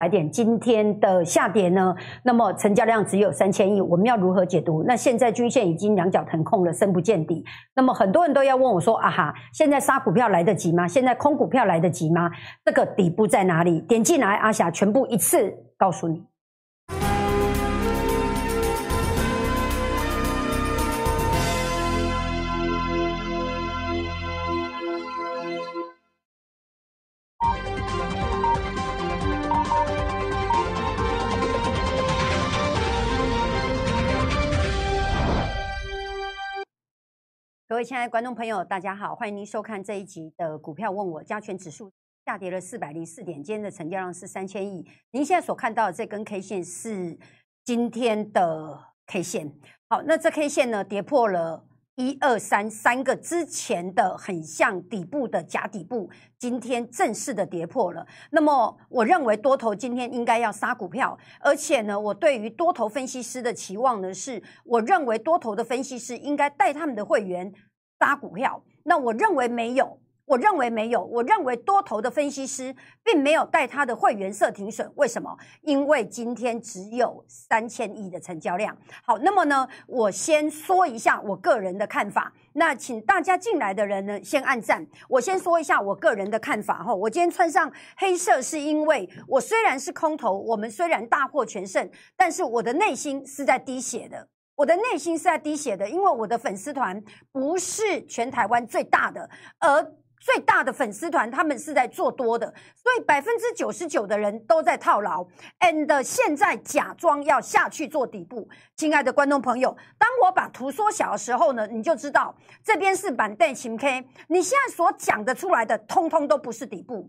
来点今天的下跌呢？那么成交量只有三千亿，我们要如何解读？那现在均线已经两脚腾空了，深不见底。那么很多人都要问我说：“啊哈，现在杀股票来得及吗？现在空股票来得及吗？这个底部在哪里？”点进来，阿霞全部一次告诉你。各位亲爱的观众朋友，大家好，欢迎您收看这一集的股票问我。加权指数下跌了四百零四点，今天的成交量是三千亿。您现在所看到的这根 K 线是今天的 K 线。好，那这 K 线呢，跌破了一二三三个之前的很像底部的假底部，今天正式的跌破了。那么，我认为多头今天应该要杀股票，而且呢，我对于多头分析师的期望呢，是我认为多头的分析师应该带他们的会员。杀股票，那我认为没有，我认为没有，我认为多头的分析师并没有带他的会员设停损，为什么？因为今天只有三千亿的成交量。好，那么呢，我先说一下我个人的看法。那请大家进来的人呢，先按赞。我先说一下我个人的看法哈。我今天穿上黑色，是因为我虽然是空头，我们虽然大获全胜，但是我的内心是在滴血的。我的内心是在滴血的，因为我的粉丝团不是全台湾最大的，而最大的粉丝团他们是在做多的，所以百分之九十九的人都在套牢，and 现在假装要下去做底部。亲爱的观众朋友，当我把图缩小的时候呢，你就知道这边是板凳情 K，你现在所讲的出来的，通通都不是底部。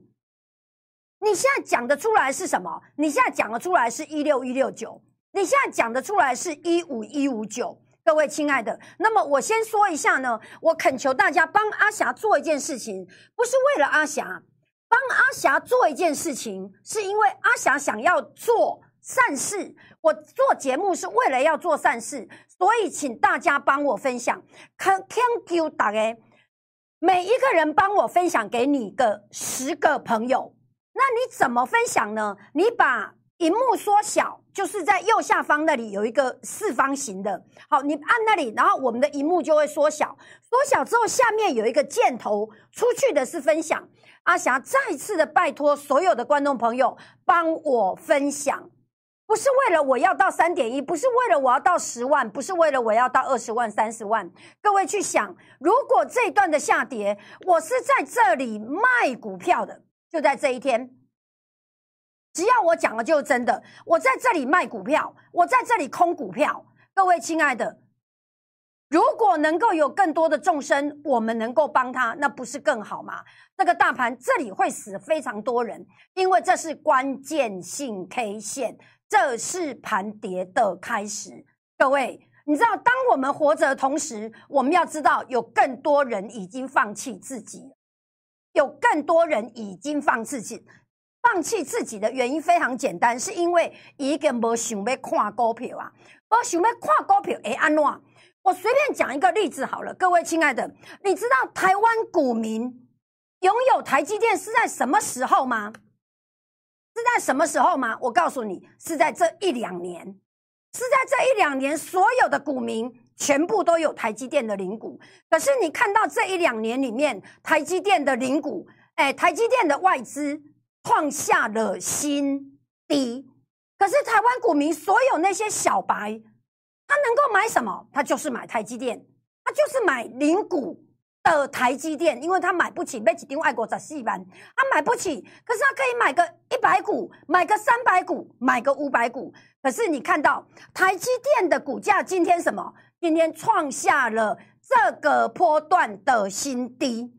你现在讲的出来是什么？你现在讲的出来是一六一六九。你现在讲得出来是一五一五九，各位亲爱的，那么我先说一下呢，我恳求大家帮阿霞做一件事情，不是为了阿霞，帮阿霞做一件事情，是因为阿霞想要做善事。我做节目是为了要做善事，所以请大家帮我分享。Thank you，大家每一个人帮我分享给你个十个朋友，那你怎么分享呢？你把。荧幕缩小，就是在右下方那里有一个四方形的，好，你按那里，然后我们的荧幕就会缩小。缩小之后，下面有一个箭头，出去的是分享。阿霞再次的拜托所有的观众朋友帮我分享，不是为了我要到三点一，不是为了我要到十万，不是为了我要到二十万、三十万。各位去想，如果这一段的下跌，我是在这里卖股票的，就在这一天。只要我讲的就是真的，我在这里卖股票，我在这里空股票。各位亲爱的，如果能够有更多的众生，我们能够帮他，那不是更好吗？那个大盘这里会死非常多人，因为这是关键性 K 线，这是盘跌的开始。各位，你知道，当我们活着的同时，我们要知道有更多人已经放弃自己，有更多人已经放弃自己。放弃自己的原因非常简单，是因为一个没想要看股票啊，没想要看股票会安怎？我随便讲一个例子好了，各位亲爱的，你知道台湾股民拥有台积电是在什么时候吗？是在什么时候吗？我告诉你，是在这一两年，是在这一两年，所有的股民全部都有台积电的零股。可是你看到这一两年里面，台积电的零股，哎，台积电的外资。创下了新低，可是台湾股民所有那些小白，他能够买什么？他就是买台积电，他就是买零股的台积电，因为他买不起，被几丁外国在四万，他买不起，可是他可以买个一百股，买个三百股，买个五百股。可是你看到台积电的股价今天什么？今天创下了这个波段的新低。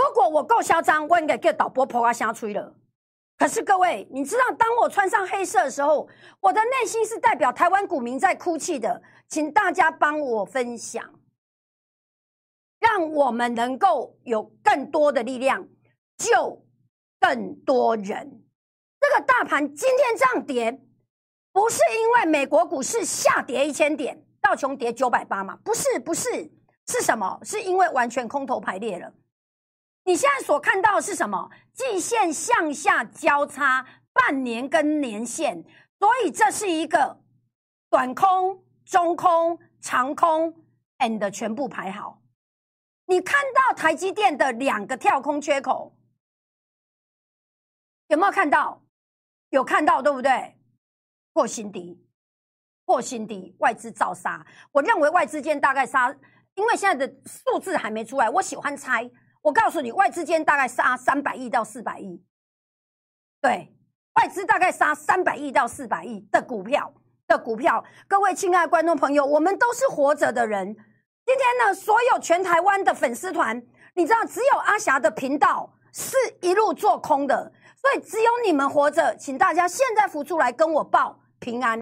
如果我够嚣张，我应该叫导播破啊瞎吹了。可是各位，你知道，当我穿上黑色的时候，我的内心是代表台湾股民在哭泣的。请大家帮我分享，让我们能够有更多的力量救更多人。这个大盘今天这样跌，不是因为美国股市下跌一千点，道琼跌九百八吗？不是，不是，是什么？是因为完全空头排列了。你现在所看到的是什么？季线向下交叉，半年跟年线，所以这是一个短空、中空、长空，and 全部排好。你看到台积电的两个跳空缺口，有没有看到？有看到，对不对？破新低，破新低，外资造杀。我认为外资间大概杀，因为现在的数字还没出来，我喜欢猜。我告诉你，外资间大概杀三百亿到四百亿，对，外资大概杀三百亿到四百亿的股票的股票。各位亲爱的观众朋友，我们都是活着的人。今天呢，所有全台湾的粉丝团，你知道，只有阿霞的频道是一路做空的，所以只有你们活着，请大家现在浮出来跟我报平安。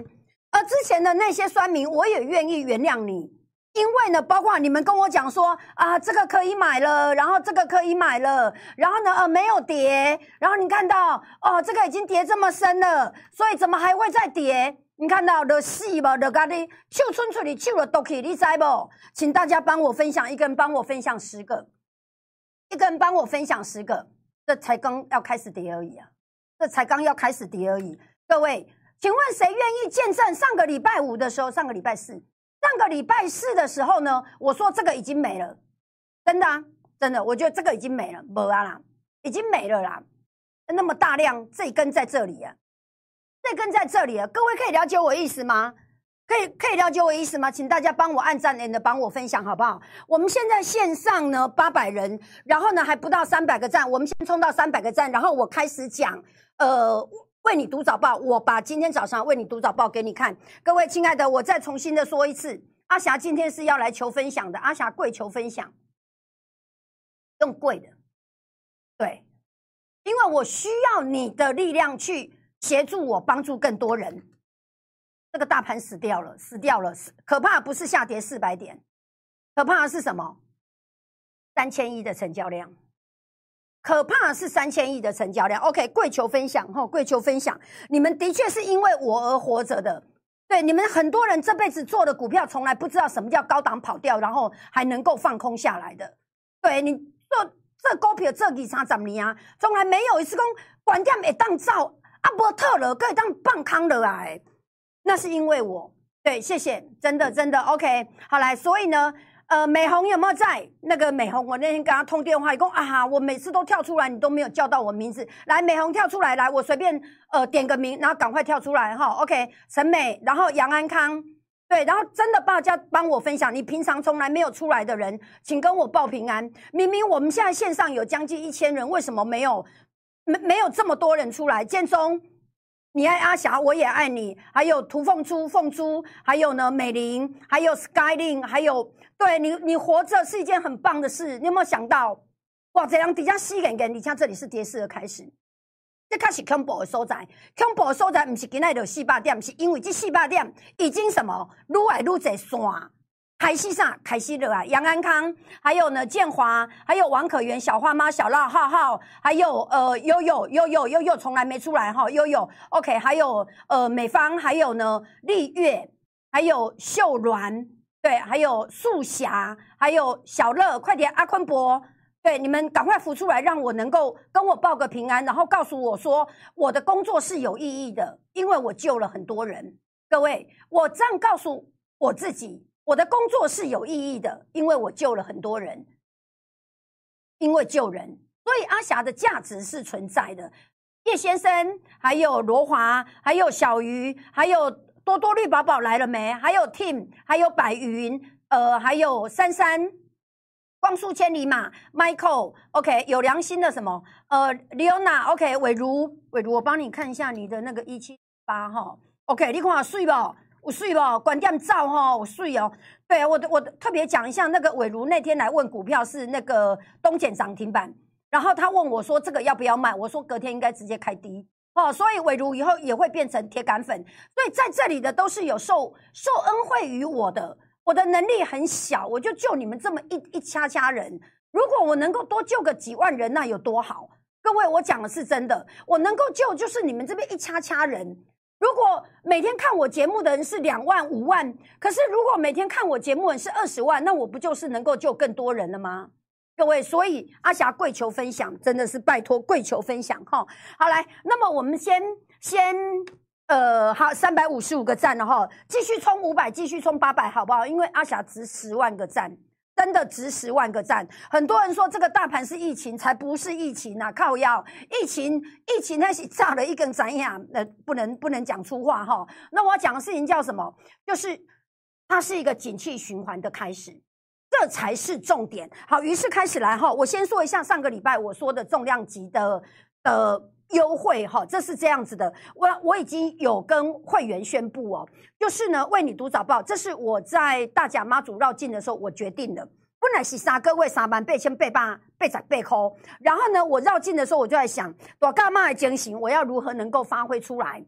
而之前的那些酸民，我也愿意原谅你。因为呢，包括你们跟我讲说啊，这个可以买了，然后这个可以买了，然后呢，呃，没有跌，然后你看到哦，这个已经跌这么深了，所以怎么还会再跌？你看到的死吧，的咖喱，秀春出里秀了都可以，你知不？请大家帮我分享，一个人帮我分享十个，一个人帮我分享十个，这才刚要开始跌而已啊，这才刚要开始跌而已。各位，请问谁愿意见证上个礼拜五的时候，上个礼拜四？上个礼拜四的时候呢，我说这个已经没了，真的啊，真的，我觉得这个已经没了，没啊啦，已经没了啦。那么大量，这一根在这里啊，这根在这里啊，各位可以了解我意思吗？可以可以了解我意思吗？请大家帮我按赞，的帮我分享好不好？我们现在线上呢八百人，然后呢还不到三百个赞，我们先冲到三百个赞，然后我开始讲，呃。为你读早报，我把今天早上为你读早报给你看。各位亲爱的，我再重新的说一次，阿霞今天是要来求分享的。阿霞跪求分享，用跪的，对，因为我需要你的力量去协助我，帮助更多人。这个大盘死掉了，死掉了，可怕不是下跌四百点，可怕的是什么？三千亿的成交量。可怕是三千亿的成交量。OK，跪求分享哈，跪求分享。你们的确是因为我而活着的。对，你们很多人这辈子做的股票，从来不知道什么叫高档跑掉，然后还能够放空下来的。对你做这股票这几场怎么样？从来没有一次讲关店会当造阿波特了，可以当放空了来。那是因为我对，谢谢，真的真的 OK。好来，所以呢。呃，美红有没有在？那个美红，我那天跟他通电话，一共啊，我每次都跳出来，你都没有叫到我名字。来，美红跳出来，来，我随便呃点个名，然后赶快跳出来哈。OK，陈美，然后杨安康，对，然后真的大家帮我分享，你平常从来没有出来的人，请跟我报平安。明明我们现在线上有将近一千人，为什么没有没没有这么多人出来？建中。你爱阿霞，我也爱你。还有涂凤珠、凤珠，还有呢美玲，还有 Skyling，还有对你，你活着是一件很棒的事。你有没有想到？哇，这样底下细眼眼，你像这里是跌势的开始，这开始恐怖的所在，恐怖的所在，不是今日就四百点，是因为这四百点已经什么愈来愈在线。凯西上，凯西的啊，杨安康，还有呢，建华，还有王可元，小花妈，小浪浩浩，还有呃，悠悠悠悠悠悠，从来没出来哈，悠悠，OK，还有呃，美方，还有呢，丽月，还有秀鸾，对，还有素霞，还有小乐，快点，阿坤伯，对，你们赶快浮出来，让我能够跟我报个平安，然后告诉我说，我的工作是有意义的，因为我救了很多人。各位，我这样告诉我自己。我的工作是有意义的，因为我救了很多人，因为救人，所以阿霞的价值是存在的。叶先生，还有罗华，还有小鱼，还有多多绿宝宝来了没？还有 Tim，还有白云，呃，还有珊珊，光速千里马，Michael，OK，有良心的什么？呃，Leona，OK，伟如，伟如，我帮你看一下你的那个一七八哈，OK，你看睡不？我睡吧，关店照哈，我睡哦。对，我我特别讲一下，那个伟如那天来问股票是那个东简涨停板，然后他问我说这个要不要卖，我说隔天应该直接开低哦。所以伟如以后也会变成铁杆粉，所以在这里的都是有受受恩惠于我的，我的能力很小，我就救你们这么一一掐掐人。如果我能够多救个几万人，那有多好？各位，我讲的是真的，我能够救就是你们这边一掐掐人。如果每天看我节目的人是两万五万，可是如果每天看我节目的人是二十万，那我不就是能够救更多人了吗？各位，所以阿霞跪求分享，真的是拜托跪求分享哈。好来，那么我们先先呃，好，三百五十五个赞了哈，继续冲五百，继续冲八百，好不好？因为阿霞值十万个赞。真的值十万个赞。很多人说这个大盘是疫情，才不是疫情啊！靠腰，疫情，疫情那是炸了一根怎样？呃，不能不能讲粗话哈。那我要讲的事情叫什么？就是它是一个景气循环的开始，这才是重点。好，于是开始来哈。我先说一下上个礼拜我说的重量级的的。优惠哈，这是这样子的，我我已经有跟会员宣布哦，就是呢为你读早报，这是我在大甲妈祖绕境的时候我决定的，本来是三个月三万八千八百八十八块，然后呢我绕境的时候我就在想，我干嘛进行，我要如何能够发挥出来，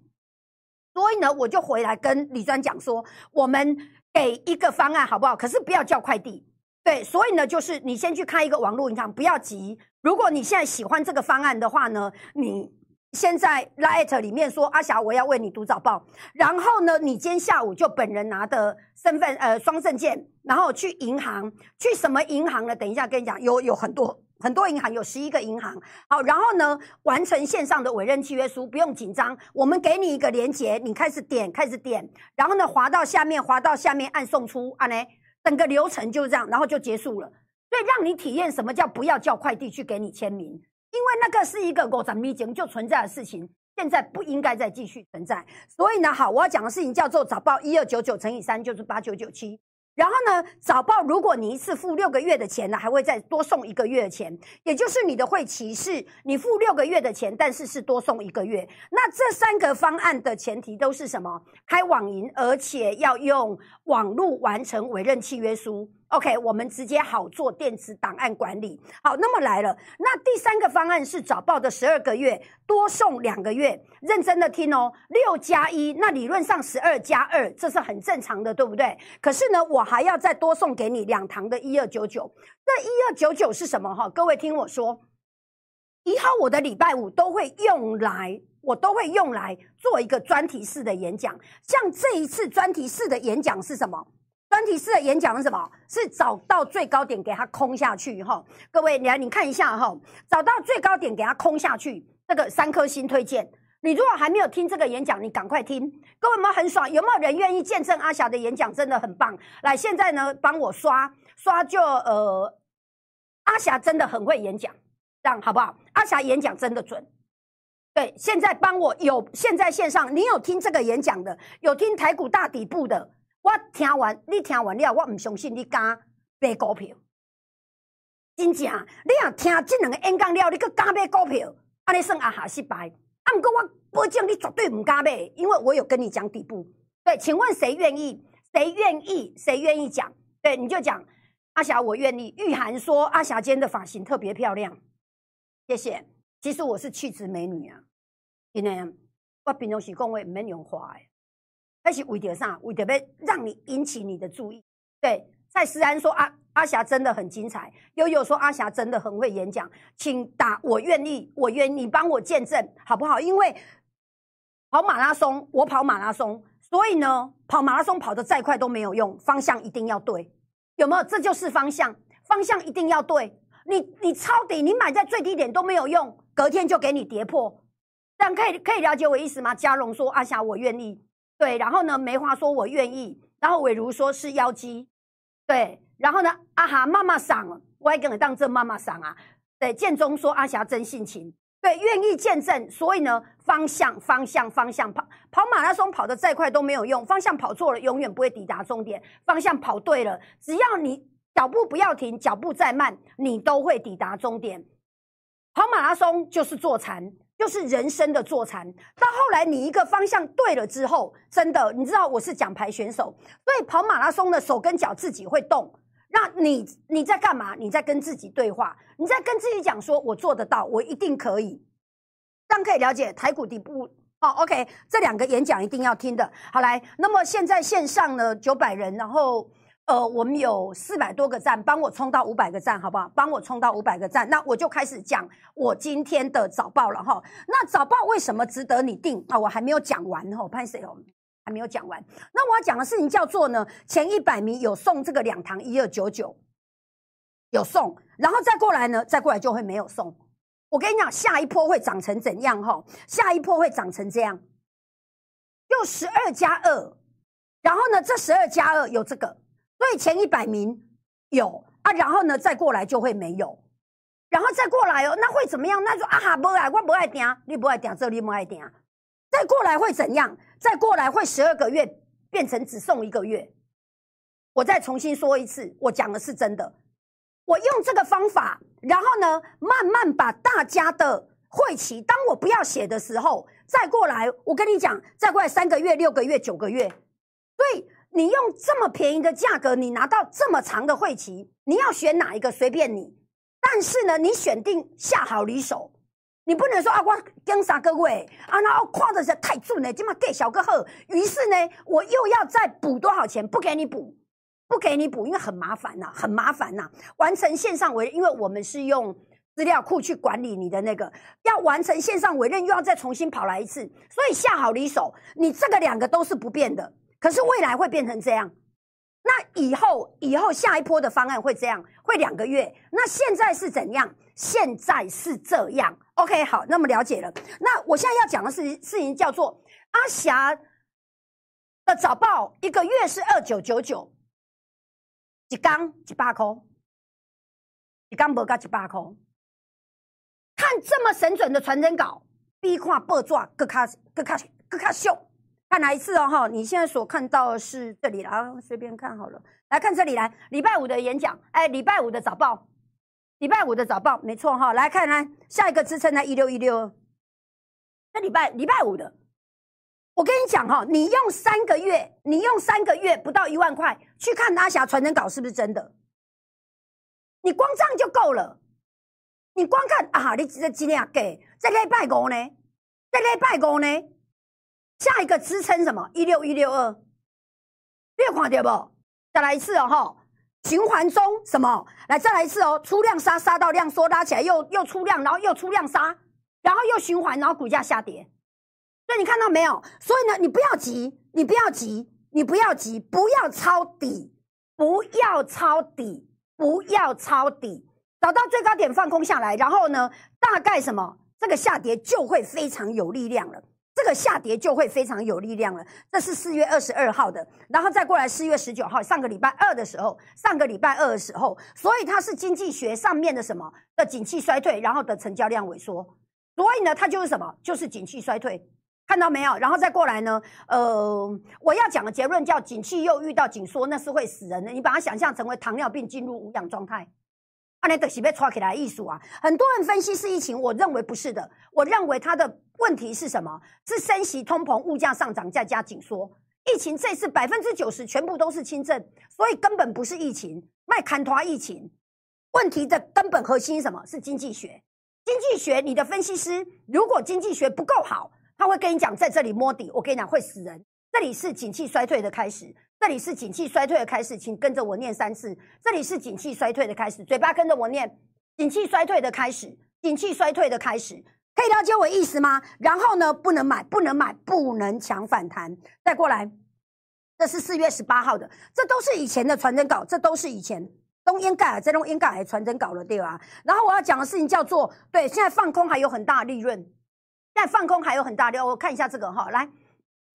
所以呢我就回来跟李专讲说，我们给一个方案好不好？可是不要叫快递。对，所以呢，就是你先去开一个网络银行，不要急。如果你现在喜欢这个方案的话呢，你现在 Light 里面说阿霞，我要为你读早报，然后呢，你今天下午就本人拿的身份呃双证件，然后去银行，去什么银行呢？等一下跟你讲，有有很多很多银行，有十一个银行。好，然后呢，完成线上的委任契约书，不用紧张，我们给你一个连接，你开始点，开始点，然后呢，滑到下面，滑到下面按送出，啊呢。整个流程就这样，然后就结束了。所以让你体验什么叫不要叫快递去给你签名，因为那个是一个过程已经就存在的事情，现在不应该再继续存在。所以呢，好，我要讲的事情叫做早报一二九九乘以三就是八九九七。然后呢，早报如果你一次付六个月的钱呢，还会再多送一个月的钱，也就是你的会期是你付六个月的钱，但是是多送一个月。那这三个方案的前提都是什么？开网银，而且要用网络完成委任契约书。OK，我们直接好做电子档案管理。好，那么来了，那第三个方案是早报的十二个月多送两个月，认真的听哦，六加一，那理论上十二加二，这是很正常的，对不对？可是呢，我还要再多送给你两堂的一二九九。这一二九九是什么？哈，各位听我说，以后我的礼拜五都会用来，我都会用来做一个专题式的演讲。像这一次专题式的演讲是什么？专题式的演讲是什么？是找到最高点给它空下去哈。各位，你来你看一下哈，找到最高点给它空下去，这个三颗星推荐。你如果还没有听这个演讲，你赶快听。各位们很爽，有没有人愿意见证阿霞的演讲？真的很棒。来，现在呢，帮我刷刷就呃，阿霞真的很会演讲，这样好不好？阿霞演讲真的准。对，现在帮我有现在线上，你有听这个演讲的，有听台股大底部的。我听完，你听完了，我唔相信你敢买股票，真正，你若听这两个演讲了，你搁敢买股票，安尼算阿下失败。啊，不过我保证你绝对唔敢买，因为我有跟你讲底部。对，请问谁愿意？谁愿意？谁愿意讲？对，你就讲阿霞，我愿意。玉涵说阿霞今天的发型特别漂亮，谢谢。其实我是气质美女啊，因为我平常时讲话唔免用花诶。那是为着啥？为着要让你引起你的注意。对，蔡思安说阿阿霞真的很精彩。悠悠说阿霞真的很会演讲，请打我愿意，我愿你帮我见证好不好？因为跑马拉松，我跑马拉松，所以呢，跑马拉松跑得再快都没有用，方向一定要对，有没有？这就是方向，方向一定要对。你你抄底，你买在最低点都没有用，隔天就给你跌破。这样可以可以了解我意思吗？嘉荣说阿霞我愿意。对，然后呢？梅花说：“我愿意。”然后伟如说是妖姬，对。然后呢？阿哈妈妈赏，我还跟你当真妈妈赏啊。对，建中说阿霞真性情，对，愿意见证。所以呢，方向方向方向跑跑马拉松跑得再快都没有用，方向跑错了永远不会抵达终点。方向跑对了，只要你脚步不要停，脚步再慢，你都会抵达终点。跑马拉松就是坐禅。就是人生的坐禅，到后来你一个方向对了之后，真的，你知道我是奖牌选手，所以跑马拉松的手跟脚自己会动。那你你在干嘛？你在跟自己对话，你在跟自己讲说：“我做得到，我一定可以。”这样可以了解台股底部哦。OK，这两个演讲一定要听的。好来，那么现在线上呢九百人，然后。呃，我们有四百多个赞，帮我冲到五百个赞，好不好？帮我冲到五百个赞，那我就开始讲我今天的早报了哈。那早报为什么值得你订啊？我还没有讲完哈，潘 Sir 哦，还没有讲完。那我要讲的事情叫做呢，前一百名有送这个两堂一二九九，有送，然后再过来呢，再过来就会没有送。我跟你讲，下一波会长成怎样？哈，下一波会长成这样，又十二加二，然后呢，这十二加二有这个，所以前一百名有啊，然后呢，再过来就会没有，然后再过来哦，那会怎么样？那就啊哈，不爱，我不爱订，你不爱订，这你不爱订，再过来会怎样？再过来会十二个月变成只送一个月。我再重新说一次，我讲的是真的。我用这个方法，然后呢，慢慢把大家的会期，当我不要写的时候，再过来，我跟你讲，再过来三个月、六个月、九个月，所以你用这么便宜的价格，你拿到这么长的会期，你要选哪一个随便你。但是呢，你选定下好离手，你不能说啊，我跟三个位啊，然后跨的是太准了，今嘛给小个贺，于是呢，我又要再补多少钱？不给你补。不给你补，因为很麻烦呐，很麻烦呐。完成线上委，因为我们是用资料库去管理你的那个，要完成线上委任，又要再重新跑来一次，所以下好离手，你这个两个都是不变的。可是未来会变成这样，那以后以后下一波的方案会这样，会两个月。那现在是怎样？现在是这样。OK，好，那么了解了。那我现在要讲的事事情叫做阿霞的早报，一个月是二九九九。一缸一百块，一缸无到一百块。看这么神准的传真稿，比看报纸更卡更卡更卡秀。看哪一次哦？哈，你现在所看到的是这里啦，随便看好了。来看这里来，礼拜五的演讲，哎，礼拜五的早报，礼拜五的早报，没错哈。来看来下一个支撑呢，一六一六。这礼拜礼拜五的。我跟你讲哈，你用三个月，你用三个月不到一万块去看阿霞传真稿是不是真的？你光这样就够了。你光看啊，你这今天给这礼拜五呢？这礼拜五呢？下一个支撑什么？一六一六二，你有看到不？再来一次哦哈，循环中什么？来再来一次哦，出量杀杀到量缩拉起来，又又出量，然后又出量杀，然后又循环，然后股价下跌。所以你看到没有？所以呢，你不要急，你不要急，你不要急，不要抄底，不要抄底，不要抄底，找到最高点放空下来，然后呢，大概什么？这个下跌就会非常有力量了。这个下跌就会非常有力量了。这是四月二十二号的，然后再过来四月十九号，上个礼拜二的时候，上个礼拜二的时候，所以它是经济学上面的什么的景气衰退，然后的成交量萎缩，所以呢，它就是什么？就是景气衰退。看到没有？然后再过来呢？呃，我要讲的结论叫“景气又遇到紧缩，那是会死人的。”你把它想象成为糖尿病进入无氧状态，啊，你得是被抓起来艺术啊！很多人分析是疫情，我认为不是的。我认为它的问题是什么？是升息、通膨、物价上涨再加紧缩。疫情这次百分之九十全部都是轻症，所以根本不是疫情，卖砍团疫情。问题的根本核心什么？是经济学。经济学，你的分析师如果经济学不够好。他会跟你讲，在这里摸底，我跟你讲会死人。这里是景气衰退的开始，这里是景气衰退的开始，请跟着我念三次。这里是景气衰退的开始，嘴巴跟着我念，景气衰退的开始，景气衰退的开始，可以了解我意思吗？然后呢，不能买，不能买，不能抢反弹。再过来，这是四月十八号的，这都是以前的传真稿，这都是以前东烟盖尔在用烟盖尔传真稿了，对吧？然后我要讲的事情叫做，对，现在放空还有很大利润。现在放空还有很大的，我看一下这个哈，来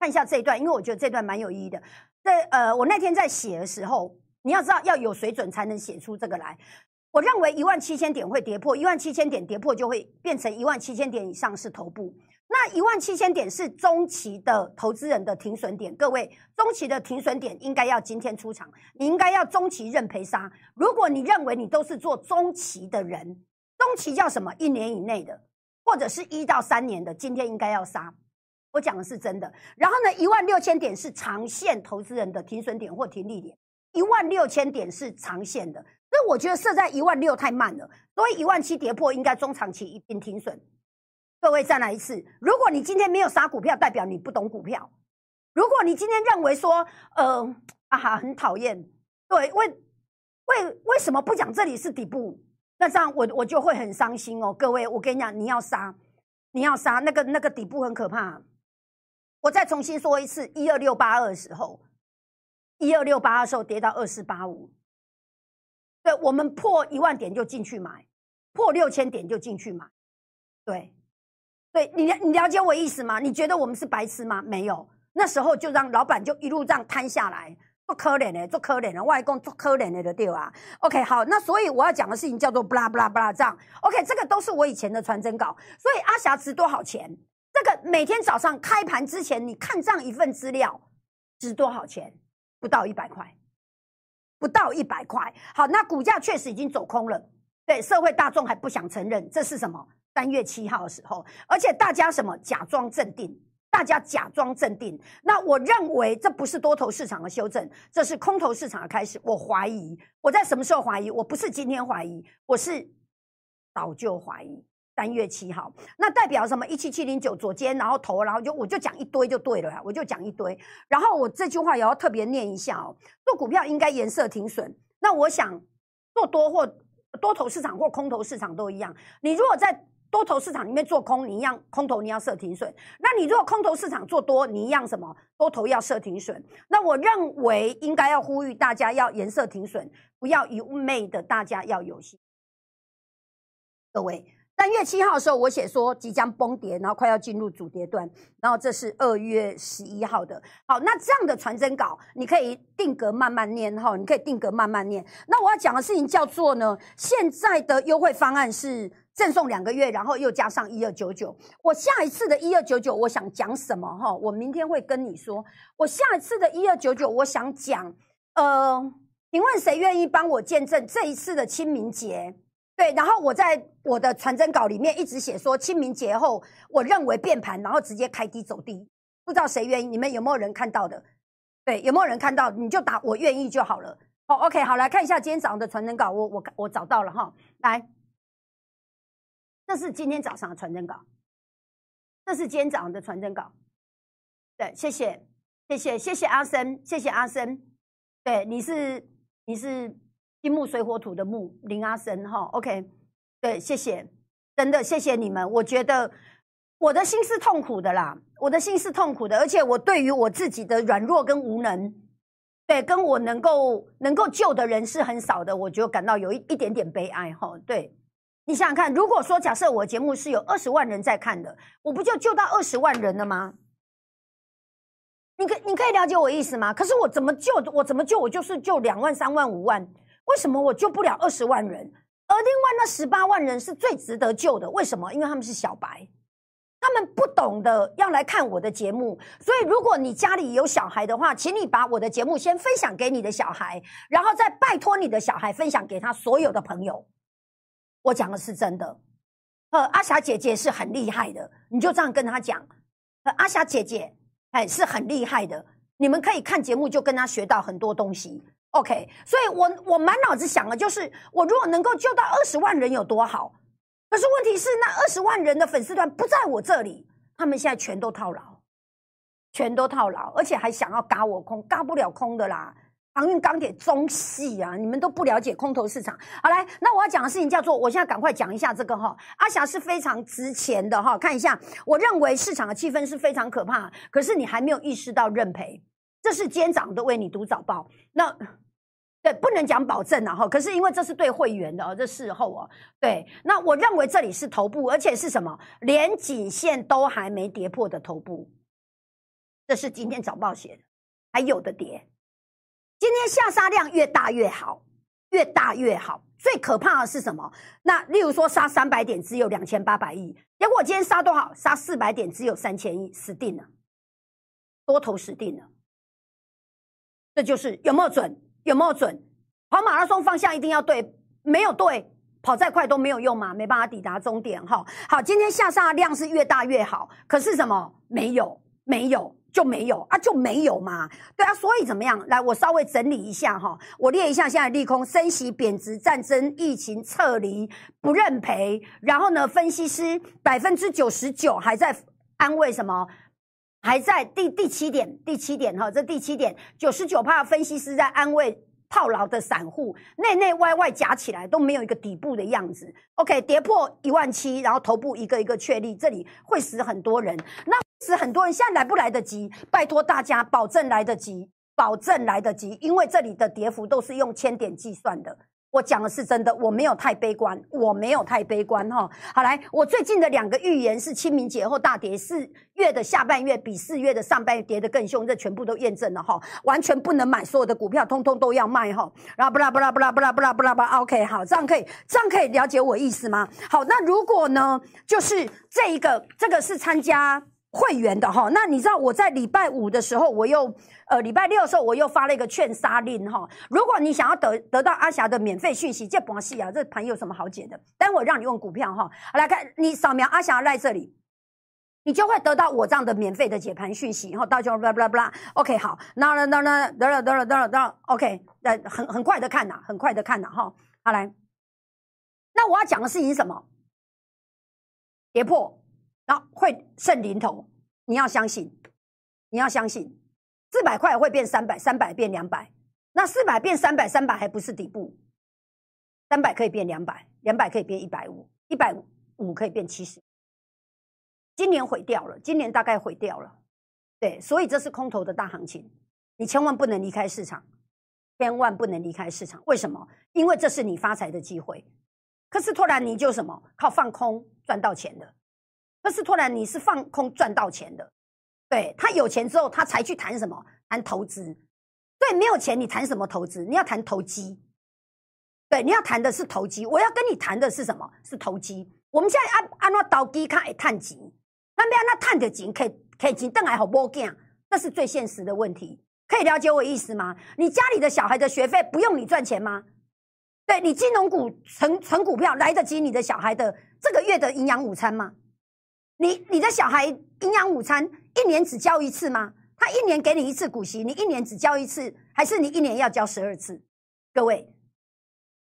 看一下这一段，因为我觉得这段蛮有意义的。这呃，我那天在写的时候，你要知道要有水准才能写出这个来。我认为一万七千点会跌破，一万七千点跌破就会变成一万七千点以上是头部。那一万七千点是中期的投资人的停损点，各位中期的停损点应该要今天出场，你应该要中期认赔杀。如果你认为你都是做中期的人，中期叫什么？一年以内的。或者是一到三年的，今天应该要杀。我讲的是真的。然后呢，一万六千点是长线投资人的停损点或停利点，一万六千点是长线的。所以我觉得设在一万六太慢了，所以一万七跌破应该中长期一定停损。各位再来一次，如果你今天没有杀股票，代表你不懂股票。如果你今天认为说，呃啊哈很讨厌，对，为为为什么不讲这里是底部？那这样我我就会很伤心哦，各位，我跟你讲，你要杀，你要杀，那个那个底部很可怕。我再重新说一次，一二六八二的时候，一二六八二时候跌到二四八五，对我们破一万点就进去买，破六千点就进去买，对，对你你了解我意思吗？你觉得我们是白痴吗？没有，那时候就让老板就一路这样摊下来。做可怜的，做可怜的，外公做可怜的的对吧？OK，好，那所以我要讲的事情叫做不拉不拉不啦这样。OK，这个都是我以前的传真稿。所以阿霞值多少钱？这个每天早上开盘之前，你看这样一份资料值多少钱？不到一百块，不到一百块。好，那股价确实已经走空了。对，社会大众还不想承认这是什么？三月七号的时候，而且大家什么假装镇定。大家假装镇定，那我认为这不是多头市场的修正，这是空头市场的开始。我怀疑，我在什么时候怀疑？我不是今天怀疑，我是早就怀疑。三月七号，那代表什么？一七七零九左肩，然后头，然后就我就讲一堆就对了，我就讲一堆。然后我这句话也要特别念一下哦：做股票应该颜色停损。那我想做多或多头市场或空头市场都一样。你如果在多头市场里面做空，你一样空头你要设停损。那你如果空头市场做多，你一样什么多头要设停损。那我认为应该要呼吁大家要颜色停损，不要一昧的大家要有心。各位，三月七号的时候我写说即将崩跌，然后快要进入主跌段，然后这是二月十一号的。好，那这样的传真稿你可以定格慢慢念哈，你可以定格慢慢念。那我要讲的事情叫做呢，现在的优惠方案是。赠送两个月，然后又加上一二九九。我下一次的一二九九，我想讲什么哈？我明天会跟你说。我下一次的一二九九，我想讲，呃，请问谁愿意帮我见证这一次的清明节？对，然后我在我的传真稿里面一直写说，清明节后我认为变盘，然后直接开低走低。不知道谁愿意？你们有没有人看到的？对，有没有人看到？你就打我愿意就好了。哦，OK，好，来看一下今天早上的传真稿，我我我找到了哈，来。这是今天早上的传真稿，这是今天早上的传真稿。对，谢谢，谢谢，谢谢阿森，谢谢阿森。对，你是你是金木水火土的木林阿森哈，OK。对，谢谢，真的谢谢你们。我觉得我的心是痛苦的啦，我的心是痛苦的，而且我对于我自己的软弱跟无能，对，跟我能够能够救的人是很少的，我就感到有一一点点悲哀哈。对。你想想看，如果说假设我节目是有二十万人在看的，我不就救到二十万人了吗？你可你可以了解我意思吗？可是我怎么救？我怎么救？我就是救两万、三万、五万，为什么我救不了二十万人？而另外那十八万人是最值得救的，为什么？因为他们是小白，他们不懂得要来看我的节目。所以，如果你家里有小孩的话，请你把我的节目先分享给你的小孩，然后再拜托你的小孩分享给他所有的朋友。我讲的是真的，呃，阿霞姐姐是很厉害的，你就这样跟她讲，呃，阿霞姐姐哎是很厉害的，你们可以看节目就跟她学到很多东西，OK。所以我我满脑子想的就是，我如果能够救到二十万人有多好。可是问题是，那二十万人的粉丝团不在我这里，他们现在全都套牢，全都套牢，而且还想要嘎我空，嘎不了空的啦。航运、钢铁、中细啊，你们都不了解空头市场。好来，那我要讲的事情叫做，我现在赶快讲一下这个哈。阿霞是非常值钱的哈，看一下，我认为市场的气氛是非常可怕，可是你还没有意识到认赔。这是监长都为你读早报，那对不能讲保证啊哈，可是因为这是对会员的哦，这事后哦，对，那我认为这里是头部，而且是什么，连颈线都还没跌破的头部，这是今天早报写的，还有的跌。今天下杀量越大越好，越大越好。最可怕的是什么？那例如说杀三百点只有两千八百亿，结果今天杀多少？杀四百点只有三千亿，死定了，多头死定了。这就是有没有准？有没有准？跑马拉松方向一定要对，没有对，跑再快都没有用嘛，没办法抵达终点哈。好，今天下杀量是越大越好，可是什么？没有，没有。就没有啊，就没有嘛，对啊，所以怎么样？来，我稍微整理一下哈，我列一下现在利空：升息、贬值、战争、疫情、撤离、不认赔。然后呢，分析师百分之九十九还在安慰什么？还在第第七点，第七点哈，这第七点，九十九趴分析师在安慰套牢的散户，内内外外夹起来都没有一个底部的样子。OK，跌破一万七，然后头部一个一个确立，这里会死很多人。那。死很多人现在来不来得及？拜托大家，保证来得及，保证来得及，因为这里的跌幅都是用千点计算的。我。讲的是真的，我没有太悲观，我没有太悲观哈。好来，我最近的两个预言是清明节后大跌，四月的下半月比四月的上半月跌得更凶，这全部都验证了哈，完全不能买所有的股票，通通都要卖哈。然后不啦不啦不啦不啦不啦不啦不，OK，好，这样可以这样可以了解我意思吗？好，那如果呢，就是这一个这个是参加。会员的哈，那你知道我在礼拜五的时候，我又呃礼拜六的时候，我又发了一个劝杀令哈。如果你想要得得到阿霞的免费讯息，这不戏啊，这盘有什么好解的？待会让你用股票哈，来看你扫描阿霞在这里，你就会得到我这样的免费的解盘讯息。然后到就不啦不啦不啦，OK 好，那那那那得了得了得了得了，OK，那很很快的看呐，很快的看呐哈。好来，那我要讲的事情是什么？跌破。然后会剩零头，你要相信，你要相信，四百块会变三百，三百变两百，那四百变三百，三百还不是底部，三百可以变两百，两百可以变一百五，一百五可以变七十。今年毁掉了，今年大概毁掉了，对，所以这是空头的大行情，你千万不能离开市场，千万不能离开市场。为什么？因为这是你发财的机会。可是突然你就什么靠放空赚到钱的。可是突然你是放空赚到钱的，对他有钱之后，他才去谈什么？谈投资。对，没有钱你谈什么投资？你要谈投机。对，你要谈的是投机。我要跟你谈的是什么？是投机。我们现在按按那投机看，探钱，那边那探的钱可以可以钱邓来好波干，这是最现实的问题。可以了解我意思吗？你家里的小孩的学费不用你赚钱吗？对你金融股存存股票来得及你的小孩的这个月的营养午餐吗？你你的小孩营养午餐一年只交一次吗？他一年给你一次股息，你一年只交一次，还是你一年要交十二次？各位，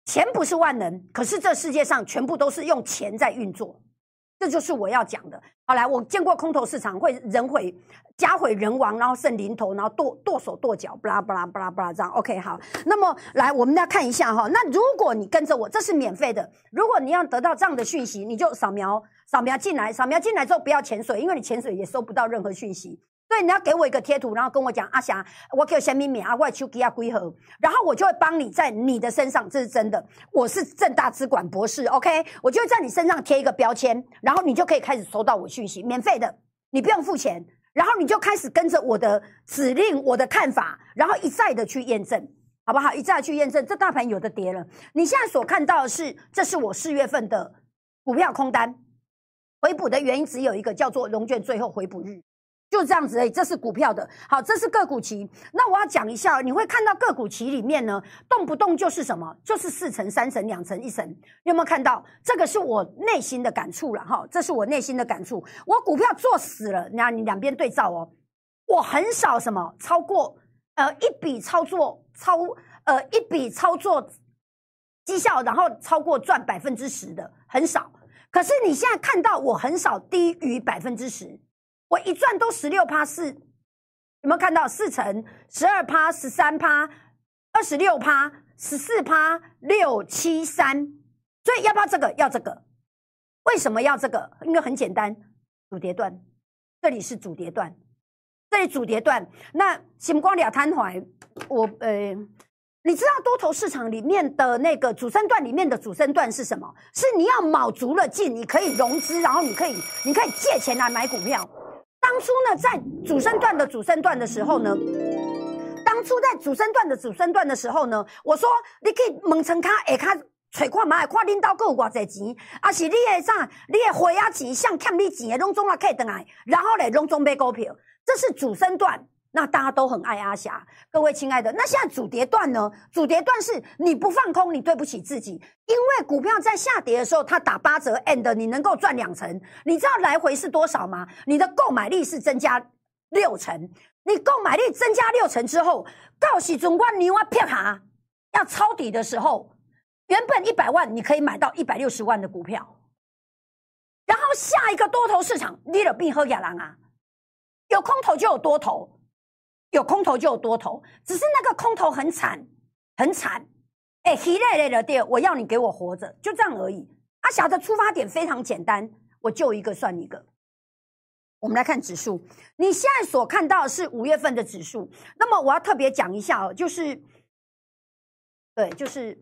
钱不是万能，可是这世界上全部都是用钱在运作，这就是我要讲的。好，来，我见过空头市场会人毁家毁人亡，然后剩零头，然后剁剁手剁脚，巴拉不拉不拉不拉这样。OK，好，那么来，我们来看一下哈。那如果你跟着我，这是免费的。如果你要得到这样的讯息，你就扫描。扫描进来，扫描进来之后不要潜水，因为你潜水也收不到任何讯息。所以你要给我一个贴图，然后跟我讲阿霞，我给先秘密啊，我手机要归何，然后我就会帮你在你的身上，这是真的，我是正大资管博士，OK，我就会在你身上贴一个标签，然后你就可以开始收到我讯息，免费的，你不用付钱，然后你就开始跟着我的指令，我的看法，然后一再的去验证，好不好？一再的去验证，这大盘有的跌了，你现在所看到的是，这是我四月份的股票空单。回补的原因只有一个，叫做龙卷最后回补日，就这样子。哎，这是股票的，好，这是个股期。那我要讲一下，你会看到个股期里面呢，动不动就是什么，就是四成、三成、两成、一成。你有没有看到？这个是我内心的感触了哈，这是我内心的感触。我股票做死了，那你两边对照哦。我很少什么超过呃一笔操作超呃一笔操作绩效，然后超过赚百分之十的很少。可是你现在看到我很少低于百分之十，我一赚都十六趴四，有没有看到四成十二趴十三趴二十六趴十四趴六七三？所以要不要这个？要这个？为什么要这个？因为很简单，主跌段，这里是主跌段，这里主跌段。那星光两摊怀，我呃。你知道多头市场里面的那个主升段里面的主升段是什么？是你要卯足了劲，你可以融资，然后你可以你可以借钱来买股票。当初呢，在主升段的主升段的时候呢，当初在主升段的主升段的时候呢，我说你可以猛成卡下卡揣看买，看领导有偌济钱，啊是你的啥？你的花啊钱，像欠你钱的拢总啊可以等来，然后嘞拢总买股票，这是主升段。那大家都很爱阿霞，各位亲爱的，那现在主跌段呢？主跌段是你不放空，你对不起自己，因为股票在下跌的时候，它打八折，and 你能够赚两成，你知道来回是多少吗？你的购买力是增加六成，你购买力增加六成之后，到时总管你要骗哈，要抄底的时候，原本一百万你可以买到一百六十万的股票，然后下一个多头市场，你了必喝亚郎啊，有空头就有多头。有空头就有多头，只是那个空头很惨，很惨。哎，一类类的跌，我要你给我活着，就这样而已。阿霞的出发点非常简单，我救一个算一个。我们来看指数，你现在所看到的是五月份的指数。那么我要特别讲一下哦，就是，对，就是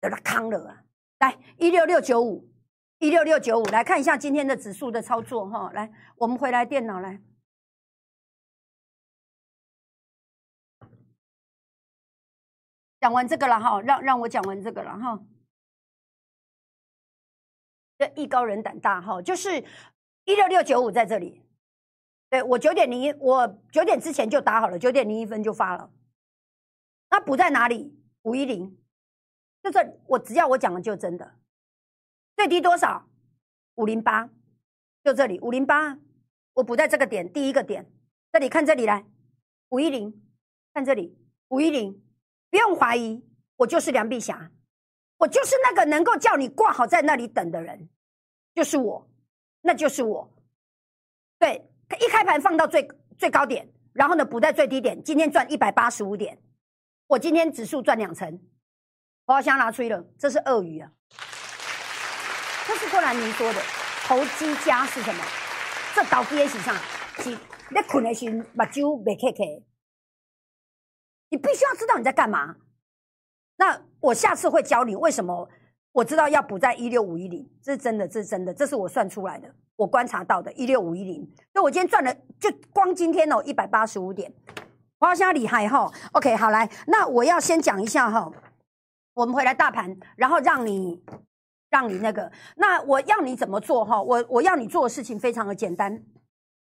得了康了啊！来一六六九五，一六六九五，来看一下今天的指数的操作哈。来，我们回来电脑来，讲完这个了哈，让让我讲完这个了哈。这艺高人胆大哈，就是一六六九五在这里。对我九点零一，我九点之前就打好了，九点零一分就发了。那补在哪里？五一零，就这，我只要我讲的就真的。最低多少？五零八，就这里五零八，我补在这个点，第一个点，这里看这里来，五一零，看这里五一零，不用怀疑，我就是梁碧霞。我就是那个能够叫你挂好在那里等的人，就是我，那就是我。对，一开盘放到最最高点，然后呢补在最低点，今天赚一百八十五点，我今天指数赚两成，我好像拿出一了，这是鳄鱼啊，这是郭兰妮说的，投机家是什么？这倒跌是啥？是你困的时目睭没开开，你必须要知道你在干嘛。那我下次会教你为什么我知道要补在一六五一零，这是真的，这是真的，这是我算出来的，我观察到的，一六五一零。那我今天赚了，就光今天哦，一百八十五点，好像厉害哈。OK，好来，那我要先讲一下哈，我们回来大盘，然后让你让你那个，那我要你怎么做哈？我我要你做的事情非常的简单。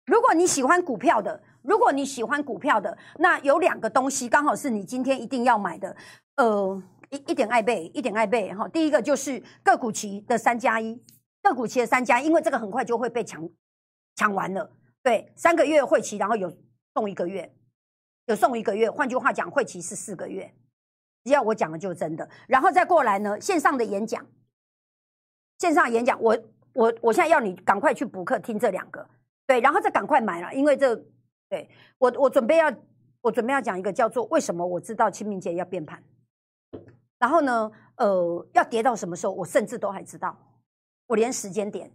如果你喜欢股票的，如果你喜欢股票的，那有两个东西刚好是你今天一定要买的。呃，一一点爱贝，一点爱贝哈。第一个就是个股期的三加一，个股期的三加，因为这个很快就会被抢抢完了。对，三个月会期，然后有送一个月，有送一个月。换句话讲，会期是四个月。只要我讲的就真的，然后再过来呢，线上的演讲，线上演讲，我我我现在要你赶快去补课听这两个，对，然后再赶快买了，因为这对我我准备要我准备要讲一个叫做为什么我知道清明节要变盘。然后呢，呃，要跌到什么时候，我甚至都还知道，我连时间点，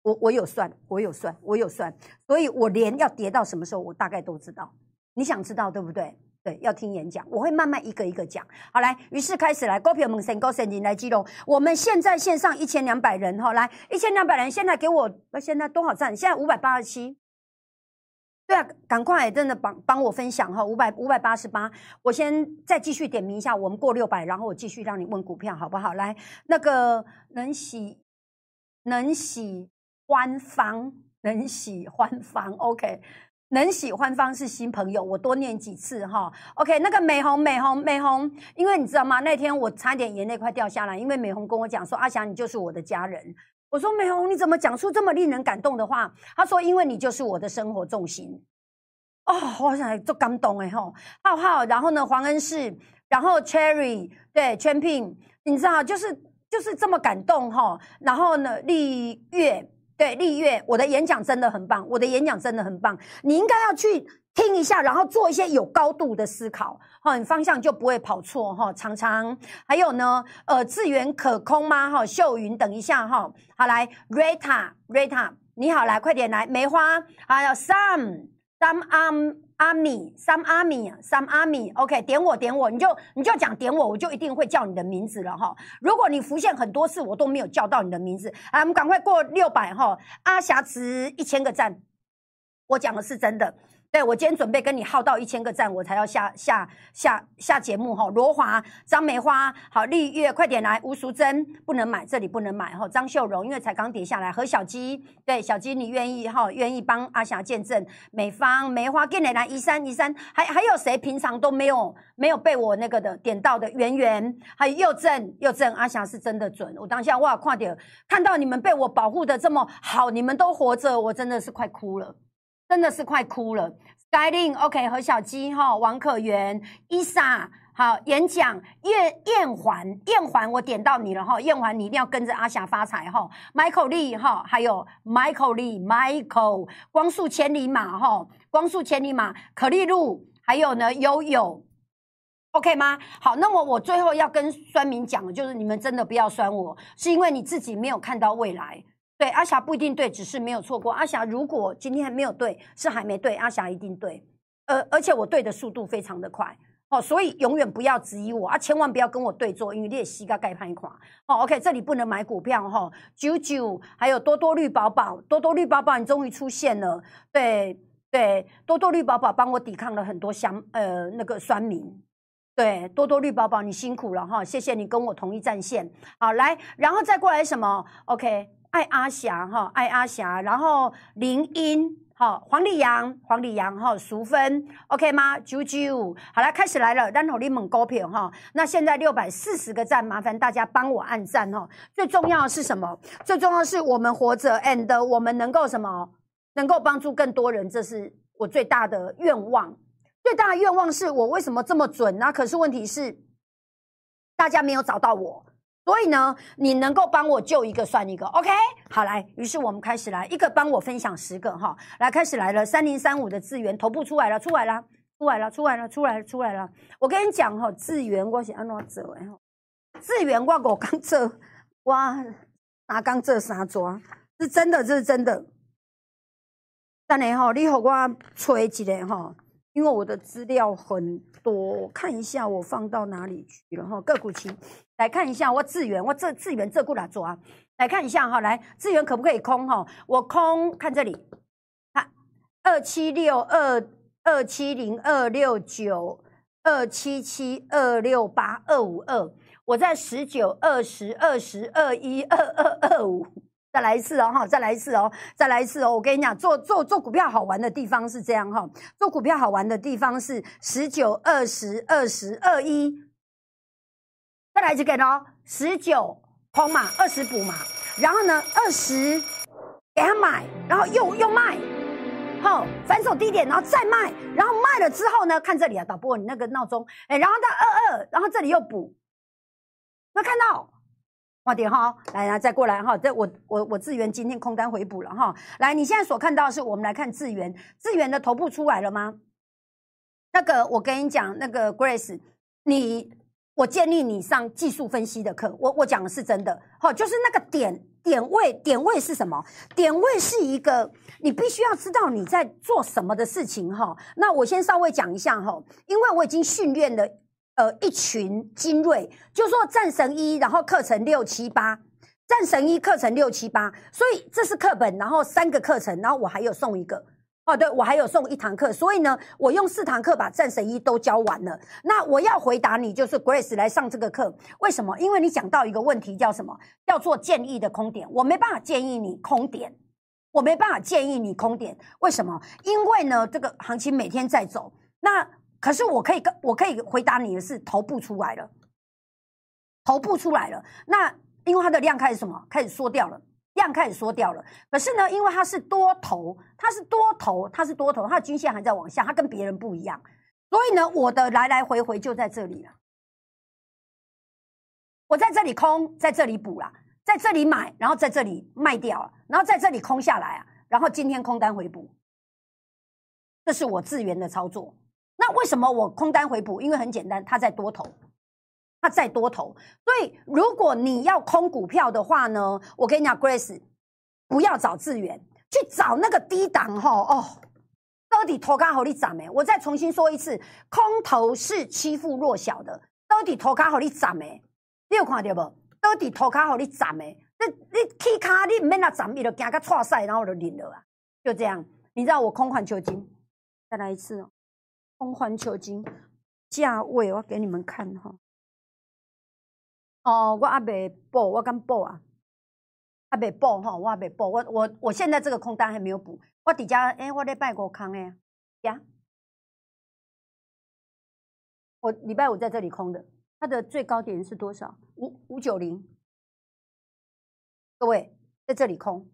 我我有算，我有算，我有算，所以我连要跌到什么时候，我大概都知道。你想知道对不对？对，要听演讲，我会慢慢一个一个讲。好，来，于是开始来，股票们先高神你来记录。我们现在线上一千两百人，哈，来一千两百人，现在给我，现在多少赞？现在五百八十七。对啊，赶快真的帮帮我分享哈，五百五百八十八，我先再继续点名一下，我们过六百，然后我继续让你问股票好不好？来，那个能喜能喜欢方，能喜欢方，OK，能喜欢方是新朋友，我多念几次哈，OK，那个美红美红美红，因为你知道吗？那天我差点眼泪快掉下来，因为美红跟我讲说，阿翔你就是我的家人。我说美红，你怎么讲出这么令人感动的话？他说：“因为你就是我的生活重心。”哦，我想做感动哎吼，浩浩，然后呢，黄恩世，然后 Cherry，对，Champion，你知道，就是就是这么感动哈。然后呢，丽月，对，丽月，我的演讲真的很棒，我的演讲真的很棒，你应该要去。听一下，然后做一些有高度的思考，哈，你方向就不会跑错，哈。常常还有呢，呃，资源可空吗？哈，秀云，等一下，哈，好来，Rita，Rita，你好，来，快点来，梅花，还有 Sam，Sam 阿阿米，Sam 阿米，Sam 阿米，OK，点我，点我，你就你就讲点我，我就一定会叫你的名字了，哈。如果你浮现很多次，我都没有叫到你的名字，啊，我们赶快过六百，哈，阿霞池一千个赞，我讲的是真的。对，我今天准备跟你耗到一千个赞，我才要下下下下节目哈。罗华、张梅花，好，丽月，快点来。吴淑珍不能买，这里不能买哈。张秀荣，因为才刚跌下来。何小鸡，对，小鸡你愿意哈？愿意帮阿霞见证。美芳、梅花，跟你来。一三一三，还还有谁平常都没有没有被我那个的点到的？圆圆，还有佑正，佑正，阿霞是真的准。我当下哇，快点看到你们被我保护的这么好，你们都活着，我真的是快哭了。真的是快哭了。Skyline OK，何小鸡哈，王可元，Isa，好，演讲燕燕环，燕环，我点到你了哈，燕环你一定要跟着阿霞发财哈。Michael Lee 哈，还有 Michael Lee，Michael，光速千里马哈，光速千里马，可丽露，还有呢悠悠，OK 吗？好，那么我最后要跟酸民讲的就是，你们真的不要酸我，是因为你自己没有看到未来。对阿霞不一定对，只是没有错过。阿霞如果今天还没有对，是还没对。阿霞一定对，而而且我对的速度非常的快哦，所以永远不要质疑我啊，千万不要跟我对坐，因为你也膝盖盖判一款。哦，OK，这里不能买股票哈。九九还有多多绿宝宝，多多绿宝宝，你终于出现了。对对，多多绿宝宝帮我抵抗了很多香呃那个酸民。对，多多绿宝宝，你辛苦了哈，谢谢你跟我同一战线。好，来，然后再过来什么？OK，爱阿霞哈，爱阿霞，然后林英。好，黄丽阳，黄丽阳，哈，淑芬，OK 吗？九九，好了，开始来了，然后你猛高票哈。那现在六百四十个赞，麻烦大家帮我按赞哈。最重要的是什么？最重要是我们活着，and 我们能够什么？能够帮助更多人，这是我最大的愿望。最大的愿望是我为什么这么准呢？可是问题是，大家没有找到我。所以呢，你能够帮我救一个算一个，OK？好来，于是我们开始来一个帮我分享十个哈，来开始来了，三零三五的资源头部出来了，出来了，出来了，出来了，出来了，出来了。我跟你讲哈，资源我是安怎做的哈？资源我我刚做，哇，拿刚做三抓，是真的，这是真的。等下哈，你和我吹一个哈，因为我的资料很多，看一下我放到哪里去了哈，个股期。来看一下，我资源，我这资源这过来做啊！来看一下哈，来资源可不可以空哈？我空看这里，看二七六二二七零二六九二七七二六八二五二，我在十九二十二十二一二二二五，再来一次哦哈，再来一次哦，再来一次哦！我跟你讲，做做做股票好玩的地方是这样哈，做股票好玩的地方是十九二十二十二一。再来一个哦，十九空嘛，二十补嘛，然后呢，二十给他买，然后又又卖，好反手低点，然后再卖，然后卖了之后呢，看这里啊，导播你那个闹钟，哎，然后到二二，然后这里又补，有看到？快点哈，来来再过来哈，这我我我智源今天空单回补了哈，来，你现在所看到的是我们来看智源，智源的头部出来了吗？那个我跟你讲，那个 Grace，你。我建议你上技术分析的课，我我讲的是真的，好，就是那个点点位，点位是什么？点位是一个你必须要知道你在做什么的事情，哈。那我先稍微讲一下哈，因为我已经训练了呃一群精锐，就说战神一，然后课程六七八，战神一课程六七八，所以这是课本，然后三个课程，然后我还有送一个。哦，对，我还有送一堂课，所以呢，我用四堂课把战神一都教完了。那我要回答你，就是 Grace 来上这个课，为什么？因为你讲到一个问题，叫什么？叫做建议的空点，我没办法建议你空点，我没办法建议你空点，为什么？因为呢，这个行情每天在走，那可是我可以跟我可以回答你的是，头部出来了，头部出来了，那因为它的量开始什么？开始缩掉了。量开始缩掉了，可是呢，因为它是多头，它是多头，它是多头，它的均线还在往下，它跟别人不一样，所以呢，我的来来回回就在这里了。我在这里空，在这里补了，在这里买，然后在这里卖掉，然后在这里空下来啊，然后今天空单回补，这是我自源的操作。那为什么我空单回补？因为很简单，它在多头。它再多头，所以如果你要空股票的话呢，我跟你讲，Grace，不要找资源，去找那个低档哈哦，到底头卡好你涨没？我再重新说一次，空头是欺负弱小的，到底头卡好你涨没？你有看到不？到底头卡好你涨没？你你起卡你唔免那涨，你就惊个错赛，然后就领了啊，就这样。你知道我空环球金，再来一次哦，空环球金价位，我给你们看哈。哦，我还未报，我敢报啊？还未报哈，我还未报。我我我现在这个空单还没有补。我底下哎，我礼拜五空哎呀，我礼拜五在这里空的，它的最高点是多少？五五九零。各位在这里空，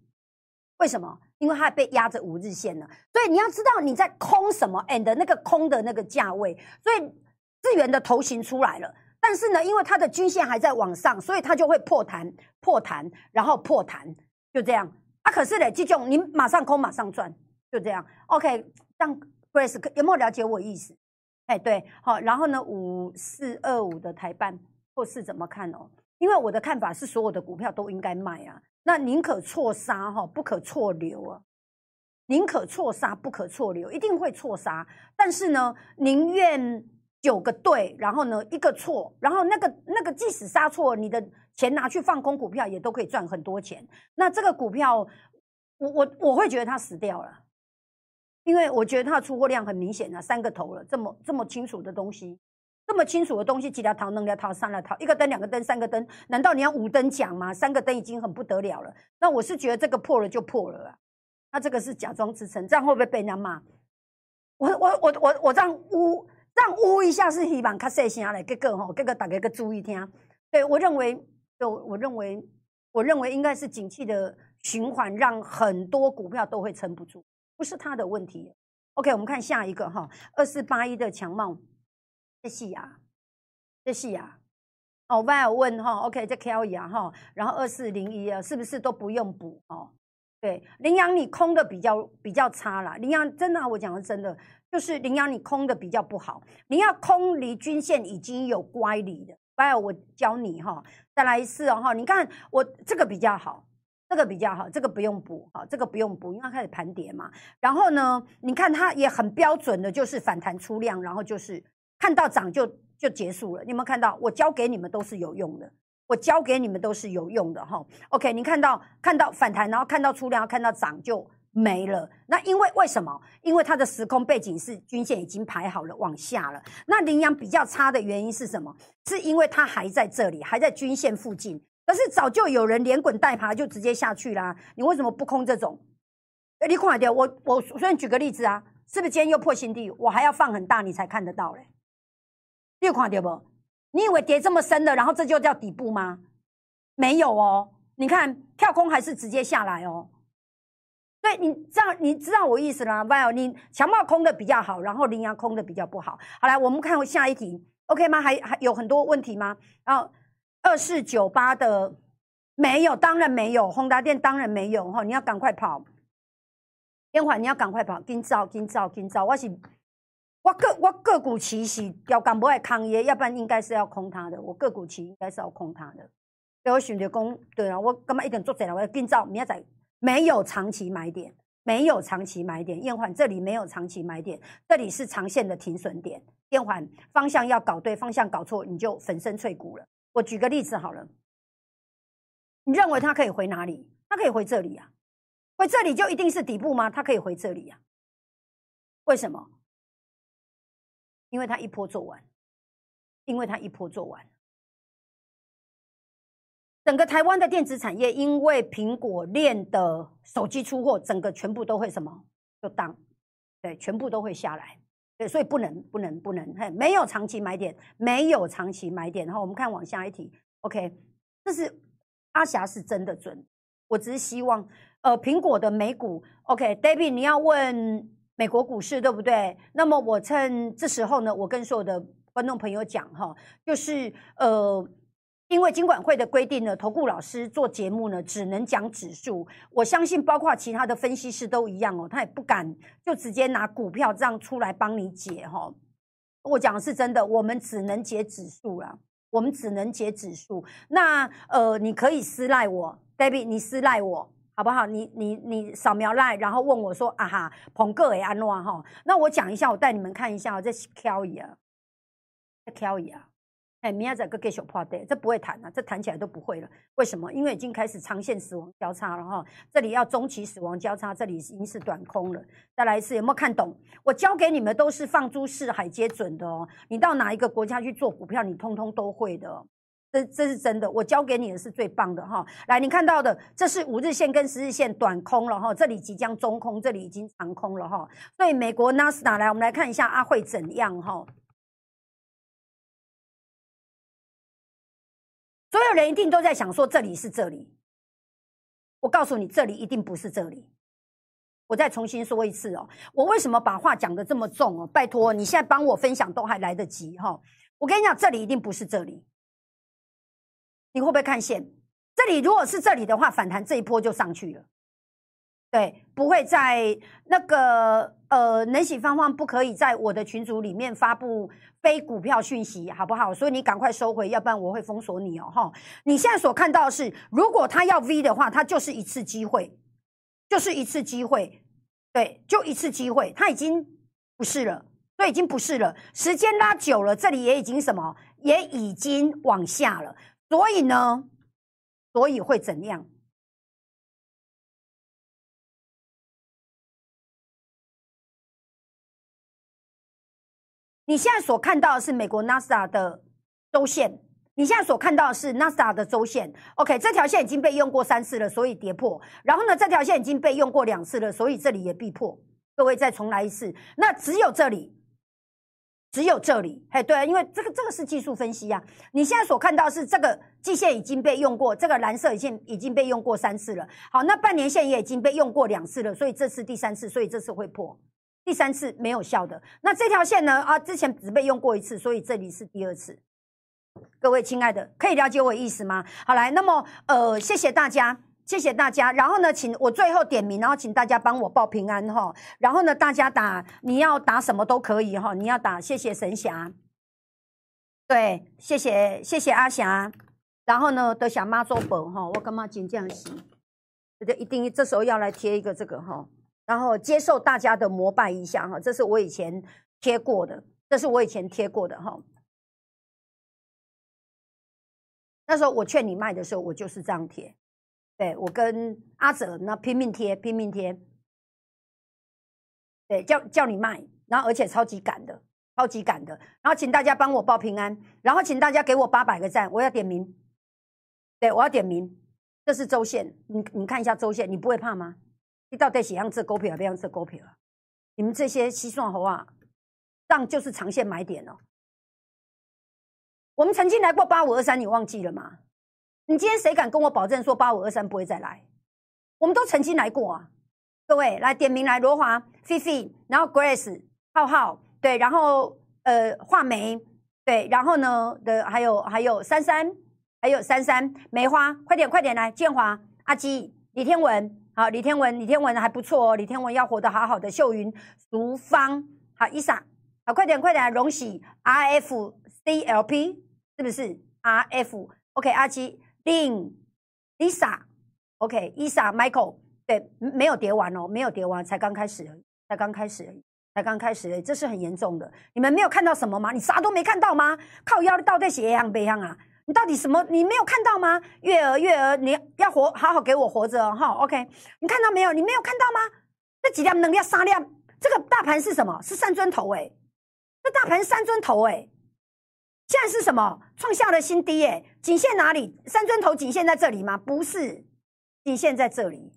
为什么？因为它被压着五日线了。所以你要知道你在空什么，and 那个空的那个价位。所以日元的头型出来了。但是呢，因为它的均线还在往上，所以它就会破弹、破弹，然后破弹，就这样啊。可是呢，这种你马上空，马上赚，就这样。OK，让 Grace 有没有了解我意思？哎，对，好。然后呢，五四二五的台办或是怎么看哦？因为我的看法是，所有的股票都应该卖啊。那宁可错杀哈，不可错留啊。宁可错杀，不可错留，一定会错杀。但是呢，宁愿。九个对，然后呢一个错，然后那个那个即使杀错，你的钱拿去放空股票也都可以赚很多钱。那这个股票，我我我会觉得它死掉了，因为我觉得它的出货量很明显啊，三个头了，这么这么清楚的东西。这么清楚的东西，几条桃能条桃三条桃，一个灯、两个灯、三个灯，难道你要五灯讲吗？三个灯已经很不得了了。那我是觉得这个破了就破了。那这个是假装支撑，这样会不会被人家骂？我我我我我这样呜这样呜一下是希望卡细声嘞，这个吼，这个大家个注意听。对我认为，就我认为，我认为应该是景气的循环，让很多股票都会撑不住，不是他的问题。OK，我们看下一个哈，二四八一的强茂。这是啊，这是啊，哦，v 尔问哈，OK，这 K L 啊哈，然后二四零一啊，是不是都不用补哦？对，羚羊你空的比较比较差啦，羚羊真的，我讲的真的，就是羚羊你空的比较不好，你要空离均线已经有乖离的，v 尔我教你哈，再来一次哦哈，你看我这个比较好，这个比较好，这个不用补哈，这个不用补，因为它开始盘跌嘛，然后呢，你看它也很标准的，就是反弹出量，然后就是。看到涨就就结束了，你有没有看到？我教给你们都是有用的，我教给你们都是有用的哈。OK，你看到看到反弹，然后看到出量，看到涨就没了。那因为为什么？因为它的时空背景是均线已经排好了往下了。那羚羊比较差的原因是什么？是因为它还在这里，还在均线附近。可是早就有人连滚带爬就直接下去啦。你为什么不空这种？你看掉我我随便举个例子啊，是不是今天又破新低？我还要放很大你才看得到嘞。你看到不？你以为跌这么深的，然后这就叫底部吗？没有哦，你看跳空还是直接下来哦。对你这样，你知道我意思了？Well，你强暴空的比较好，然后羚羊空的比较不好。好来，我们看下一题，OK 吗？还还有很多问题吗？然后二四九八的没有，当然没有。宏达电当然没有哈，你要赶快跑。电话你要赶快跑，今早今早今早，我是。我个我个股期是标杆不爱抗业，要不然应该是要空它的。我个股期应该是要空它的。所以我选择攻，对啊，我干嘛一点做起来？我要跟照明仔没有长期买点，没有长期买点。燕环这里没有长期买点，这里是长线的停损点。燕环方向要搞对，方向搞错你就粉身碎骨了。我举个例子好了，你认为它可以回哪里？它可以回这里啊？回这里就一定是底部吗？它可以回这里啊？为什么？因为他一波做完，因为他一波做完，整个台湾的电子产业，因为苹果链的手机出货，整个全部都会什么？就当对，全部都会下来。对，所以不能不能不能，嘿，没有长期买点，没有长期买点。然后我们看往下一题，OK，这是阿霞是真的准，我只是希望，呃，苹果的美股，OK，David，你要问。美国股市对不对？那么我趁这时候呢，我跟所有的观众朋友讲哈，就是呃，因为金管会的规定呢，投顾老师做节目呢，只能讲指数。我相信包括其他的分析师都一样哦，他也不敢就直接拿股票这样出来帮你解哈。我讲的是真的，我们只能解指数了，我们只能解指数。那呃，你可以私赖我，David，你私赖我。好不好？你你你扫描来，然后问我说：“啊哈，捧个诶安诺哈。”那我讲一下，我带你们看一下，这是 Kelly 啊，这 Kelly 啊，哎，明仔个给小破的，这不会弹啊，这弹起来都不会了。为什么？因为已经开始长线死亡交叉了哈。这里要中期死亡交叉，这里已经是短空了。再来一次，有没有看懂？我教给你们都是放诸四海皆准的哦。你到哪一个国家去做股票，你通通都会的。这这是真的，我教给你的是最棒的哈。来，你看到的，这是五日线跟十日线短空了哈，这里即将中空，这里已经长空了哈。所以美国纳斯达来，我们来看一下阿会怎样哈。所有人一定都在想说，这里是这里。我告诉你，这里一定不是这里。我再重新说一次哦，我为什么把话讲的这么重哦？拜托，你现在帮我分享都还来得及哈。我跟你讲，这里一定不是这里。你会不会看线？这里如果是这里的话，反弹这一波就上去了。对，不会在那个呃，能喜方方不可以在我的群组里面发布非股票讯息，好不好？所以你赶快收回，要不然我会封锁你哦。哈，你现在所看到的是，如果他要 V 的话，他就是一次机会，就是一次机会，对，就一次机会，他已经不是了。所以已经不是了。时间拉久了，这里也已经什么，也已经往下了。所以呢，所以会怎样？你现在所看到的是美国纳斯达的周线，你现在所看到的是纳斯达的周线。OK，这条线已经被用过三次了，所以跌破。然后呢，这条线已经被用过两次了，所以这里也必破。各位再重来一次，那只有这里，只有这里。嘿，对啊，因为这个这个是技术分析啊。你现在所看到是这个季线已经被用过，这个蓝色已经已经被用过三次了。好，那半年线也已经被用过两次了，所以这次第三次，所以这次会破。第三次没有效的，那这条线呢？啊，之前只被用过一次，所以这里是第二次。各位亲爱的，可以了解我意思吗？好来，那么呃，谢谢大家，谢谢大家。然后呢，请我最后点名，然后请大家帮我报平安哈。然后呢，大家打你要打什么都可以哈，你要打谢谢神侠，对，谢谢谢谢阿霞。然后呢，德霞妈做本哈，我干嘛紧这样洗？这一定这时候要来贴一个这个哈。然后接受大家的膜拜一下哈，这是我以前贴过的，这是我以前贴过的哈。那时候我劝你卖的时候，我就是这样贴。对我跟阿哲那拼命贴，拼命贴。对，叫叫你卖，然后而且超级赶的，超级赶的。然后请大家帮我报平安，然后请大家给我八百个赞，我要点名。对，我要点名。这是周线，你你看一下周线，你不会怕吗？你到底喜欢这股票，不要这股票啊？你们这些西算猴啊，样就是长线买点哦。我们曾经来过八五二三，你忘记了吗？你今天谁敢跟我保证说八五二三不会再来？我们都曾经来过啊。各位来点名来，罗华、菲菲，然后 Grace、浩浩，对，然后呃画眉，对，然后呢的还有还有珊珊，还有珊珊、梅花，快点快点来，建华、阿基、李天文。好，李天文，李天文还不错哦。李天文要活得好好的。秀云、淑芳，好，伊莎，好，快点，快点，荣喜，R F C L P，是不是？R F，OK，阿七，林，Lisa，OK，伊莎，Michael，对，没有叠完哦，没有叠完，才刚开始，才刚开始，才刚开始，这是很严重的。你们没有看到什么吗？你啥都没看到吗？靠腰到底写样背样啊？你到底什么？你没有看到吗？月儿，月儿，你要活，好好给我活着哦！哈，OK，你看到没有？你没有看到吗？这几辆能量三辆，这个大盘是什么？是三尊头哎，这大盘三尊头哎，现在是什么？创下了新低哎，颈线哪里？三尊头颈线在这里吗？不是，颈线在这里。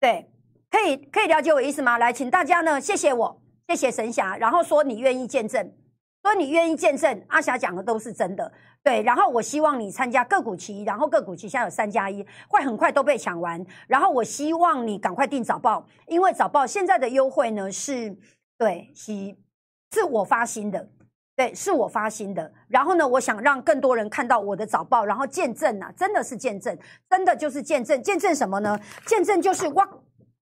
对，可以可以了解我意思吗？来，请大家呢，谢谢我，谢谢神侠，然后说你愿意见证。说你愿意见证阿霞讲的都是真的，对。然后我希望你参加个股期，然后个股期现在有三加一，会很快都被抢完。然后我希望你赶快订早报，因为早报现在的优惠呢是，对，是是我发新的，对，是我发心的。然后呢，我想让更多人看到我的早报，然后见证啊，真的是见证，真的就是见证，见证什么呢？见证就是我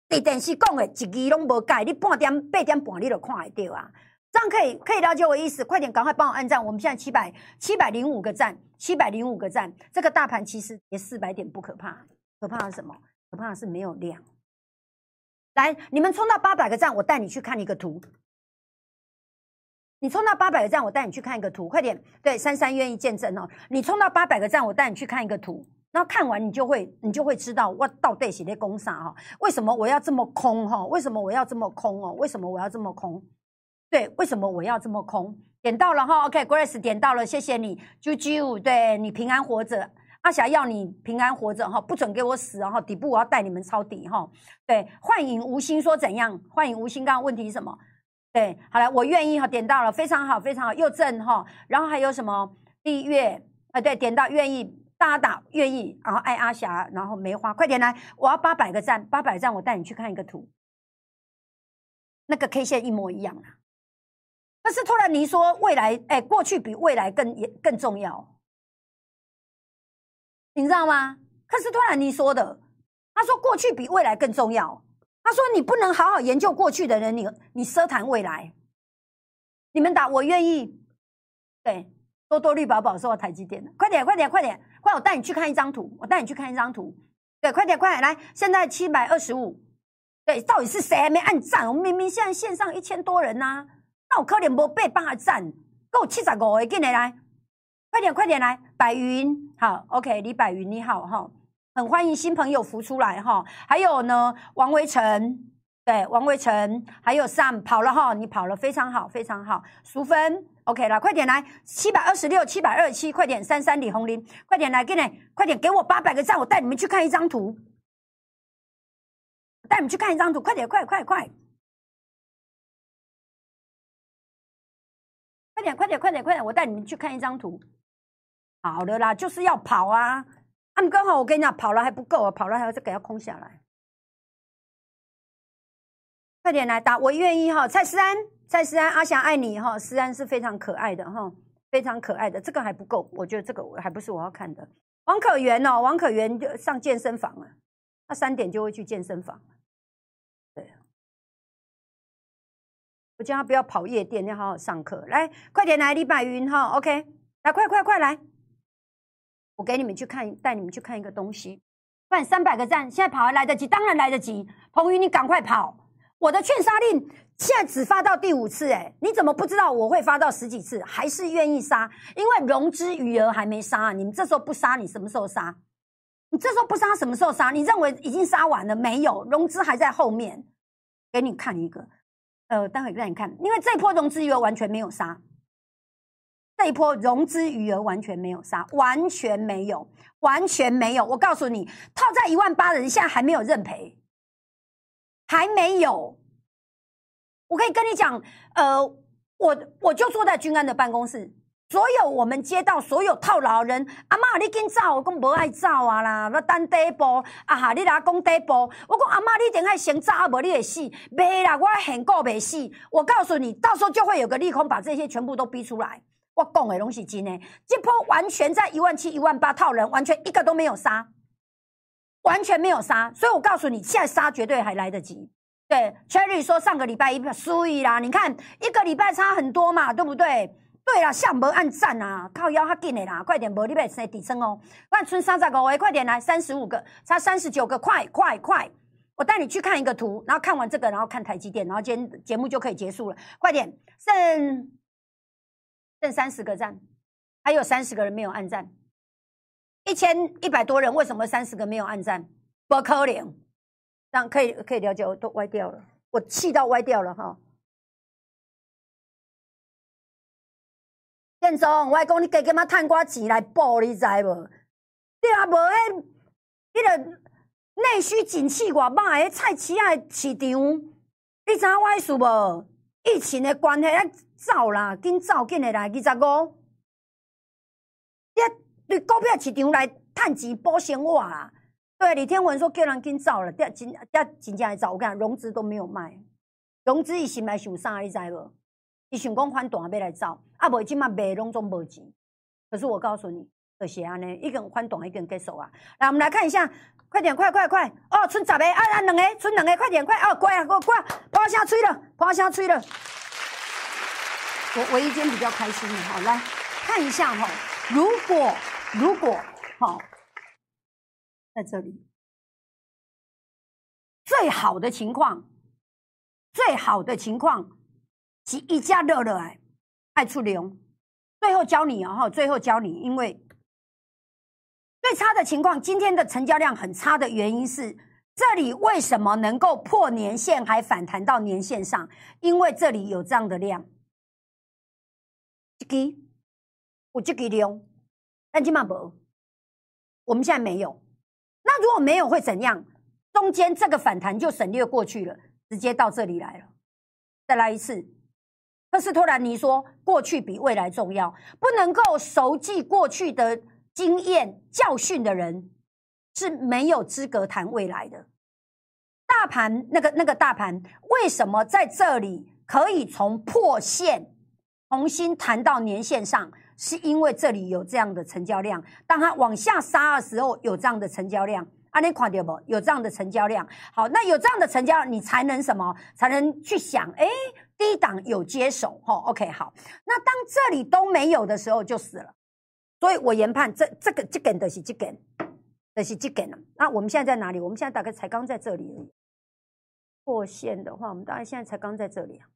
在电视讲的一句拢无改，你半点八点半你都看会到啊。这样可以可以了解我意思，快点赶快帮我按赞。我们现在七百七百零五个赞，七百零五个赞。这个大盘其实跌四百点不可怕，可怕的是什么？可怕的是没有量。来，你们冲到八百个赞，我带你去看一个图。你冲到八百个赞，我带你去看一个图。快点，对，珊珊愿意见证哦。你冲到八百个赞，我带你去看一个图。然后看完你就会你就会知道我到底写在攻啥哈？为什么我要这么空哈？为什么我要这么空哦？为什么我要这么空？对，为什么我要这么空？点到了哈，OK，Grace 点到了，谢谢你，啾啾，对你平安活着，阿霞要你平安活着哈，不准给我死然后底部我要带你们抄底哈。对，幻影无心说怎样？幻影无心，刚刚问题是什么？对，好了，我愿意哈，点到了，非常好，非常好，又正哈，然后还有什么？丽月，啊，对，点到愿意，大家打愿意，然后爱阿霞，然后梅花，快点来，我要八百个赞，八百赞，我带你去看一个图，那个 K 线一模一样啊。但是托兰尼说，未来哎，过去比未来更也更重要，你知道吗？可是托兰尼说的，他说过去比未来更重要。他说你不能好好研究过去的人，你你奢谈未来。你们打我愿意，对，多多绿宝宝说台积电的，快点快点快点，快我带你去看一张图，我带你去看一张图，对，快点快点来，现在七百二十五，对，到底是谁还没按赞？我们明明现在线上一千多人呐，那我可怜不被八赞，够七十五个，进来来，快点快点来，白云。好，OK，李白云你好哈，很欢迎新朋友浮出来哈，还有呢，王维成，对，王维成，还有 Sam 跑了哈，你跑了非常好非常好，淑芬 OK 了，快点来，七百二十六，七百二十七，快点，三三李红林，快点来，给你，快点给我八百个赞，我带你们去看一张图。带你们去看一张图，快点，快快快！快点，快点，快点，快点！我带你们去看一张图。好的啦，就是要跑啊！他们刚好，我跟你讲，跑了还不够啊，跑了还要再给他空下来。快点来打，我愿意哈！蔡思安，蔡思安，阿翔爱你哈！思安是非常可爱的哈，非常可爱的。这个还不够，我觉得这个还不是我要看的。王可元哦，王可元就上健身房了，他三点就会去健身房。我叫他不要跑夜店，要好好上课。来，快点来，李百云哈，OK，来，快快快来！我给你们去看，带你们去看一个东西。快三百个赞，现在跑还来得及？当然来得及。彭宇，你赶快跑！我的劝杀令现在只发到第五次，哎，你怎么不知道我会发到十几次？还是愿意杀？因为融资余额还没杀，你们这时候不杀，你什么时候杀？你这时候不杀，什么时候杀？你认为已经杀完了没有？融资还在后面，给你看一个。呃，待会让你看，因为这波融资余额完全没有杀，这一波融资余额完全没有杀，完全没有，完全没有。我告诉你，套在一万八的人现在还没有认赔，还没有。我可以跟你讲，呃，我我就坐在君安的办公室。所有我们接到所有套牢人，阿妈你紧走，我讲无爱走啊啦，要等第一步。啊哈，你来讲第一步，我讲阿妈你等下先走，无你会死，没啦，我很够没死。我告诉你，到时候就会有个利空把这些全部都逼出来。我讲的拢是真的，这波完全在一万七、一万八套人，完全一个都没有杀，完全没有杀。所以我告诉你，现在杀绝对还来得及。对，Cherry 说上个礼拜一输一啦，你看一个礼拜差很多嘛，对不对？对啦，向无按赞啊，靠腰较紧的啦，快点，无你别生底层哦。快剩三十个，个，快点来，三十五个，差三十九个，快快快！我带你去看一个图，然后看完这个，然后看台积电，然后今天节目就可以结束了。快点，剩剩三十个赞，还有三十个人没有按赞，一千一百多人，为什么三十个没有按赞？不可能，这样可以可以了解，我都歪掉了，我气到歪掉了哈。建中，我讲你加减仔趁寡钱来补，你知无？你啊无迄，迄个内需景气偌歹，迄菜市啊市场，你知影我意思无？疫情的关系，走啦，紧走紧的来二十五。你对股票市场来趁钱补生活啦？对，李天文说叫人紧走了，第真第真正来走，我讲融资都没有卖，融资伊心内想啥？你知无？伊想讲反弹要来走，啊，无即马卖拢总无钱。可是我告诉你，就是安尼，一根反弹一根结束啊。来，我们来看一下，快点，快快快！哦，剩十个，啊啊，两个，剩两个，快点，快！哦，乖啊，给我乖，破声吹了，破声吹了。我我一天比较开心的哈，来看一下哈，如果如果好，在这里最好的情况，最好的情况。是一家热热哎，爱出流。最后教你哦，最后教你，因为最差的情况，今天的成交量很差的原因是，这里为什么能够破年线还反弹到年线上？因为这里有这样的量，这个我这个量，但起码不，我们现在没有。那如果没有会怎样？中间这个反弹就省略过去了，直接到这里来了。再来一次。特斯托兰尼说：“过去比未来重要，不能够熟记过去的经验教训的人是没有资格谈未来的。大盘那个那个大盘为什么在这里可以从破线重新谈到年线上？是因为这里有这样的成交量。当它往下杀的时候，有这样的成交量。啊，你看到不？有这样的成交量。好，那有这样的成交，你才能什么？才能去想？哎。”低档有接手，哈，OK，好。那当这里都没有的时候，就死了。所以我研判这这个这根的是这根，的是这根。那我们现在在哪里？我们现在大概才刚在这里。破线的话，我们大概现在才刚在这里啊，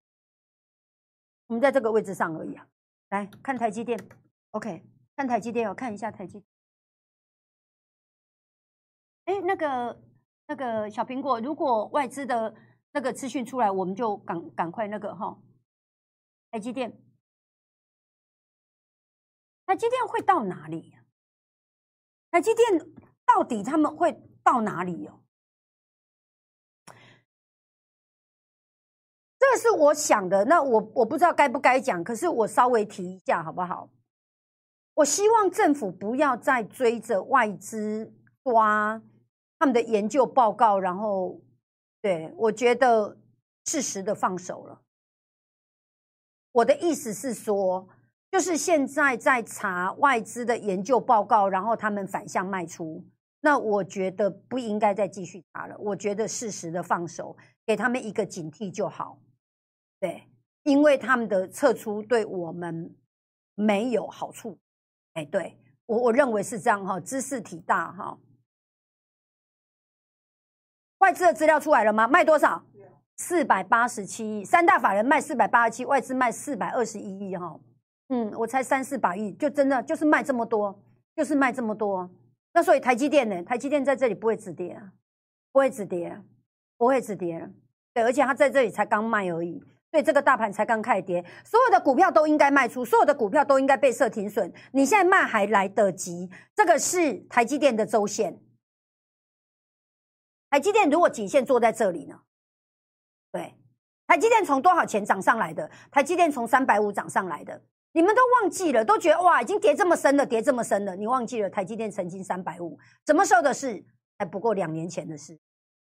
我们在这个位置上而已啊。来看台积电，OK，看台积电哦，看一下台积。哎，那个那个小苹果，如果外资的那个资讯出来，我们就赶赶快那个哈，台积电，台积电会到哪里呀？台积电到底他们会到哪里哦？个是我想的，那我我不知道该不该讲，可是我稍微提一下好不好？我希望政府不要再追着外资抓他们的研究报告，然后对我觉得适时的放手了。我的意思是说。就是现在在查外资的研究报告，然后他们反向卖出，那我觉得不应该再继续查了。我觉得适时的放手，给他们一个警惕就好。对，因为他们的撤出对我们没有好处。哎，对我我认为是这样哈，知识体大哈。外资的资料出来了吗？卖多少？四百八十七亿，三大法人卖四百八十七，外资卖四百二十一亿哈。嗯，我才三四百亿，就真的就是卖这么多，就是卖这么多。那所以台积电呢？台积电在这里不会止跌啊，不会止跌，不会止跌。对，而且它在这里才刚卖而已，对，这个大盘才刚开跌，所有的股票都应该卖出，所有的股票都应该被设停损。你现在卖还来得及。这个是台积电的周线。台积电如果颈线坐在这里呢？对，台积电从多少钱涨上来的？台积电从三百五涨上来的。你们都忘记了，都觉得哇，已经跌这么深了，跌这么深了。你忘记了台积电曾经三百五，什么时候的事？还不过两年前的事。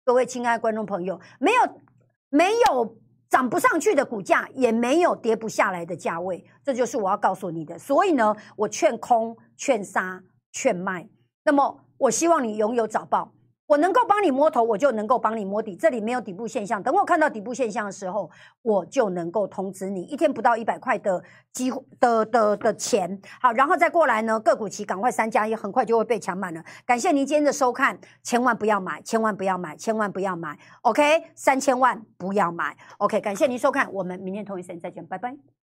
各位亲爱观众朋友，没有没有涨不上去的股价，也没有跌不下来的价位，这就是我要告诉你的。所以呢，我劝空、劝杀、劝卖。那么，我希望你拥有早报。我能够帮你摸头，我就能够帮你摸底。这里没有底部现象，等我看到底部现象的时候，我就能够通知你。一天不到一百块的机的的的钱，好，然后再过来呢，个股期赶快三加一，很快就会被抢满了。感谢您今天的收看，千万不要买，千万不要买，千万不要买。OK，三千万不要买。OK，感谢您收看，我们明天同一时间再见，拜拜。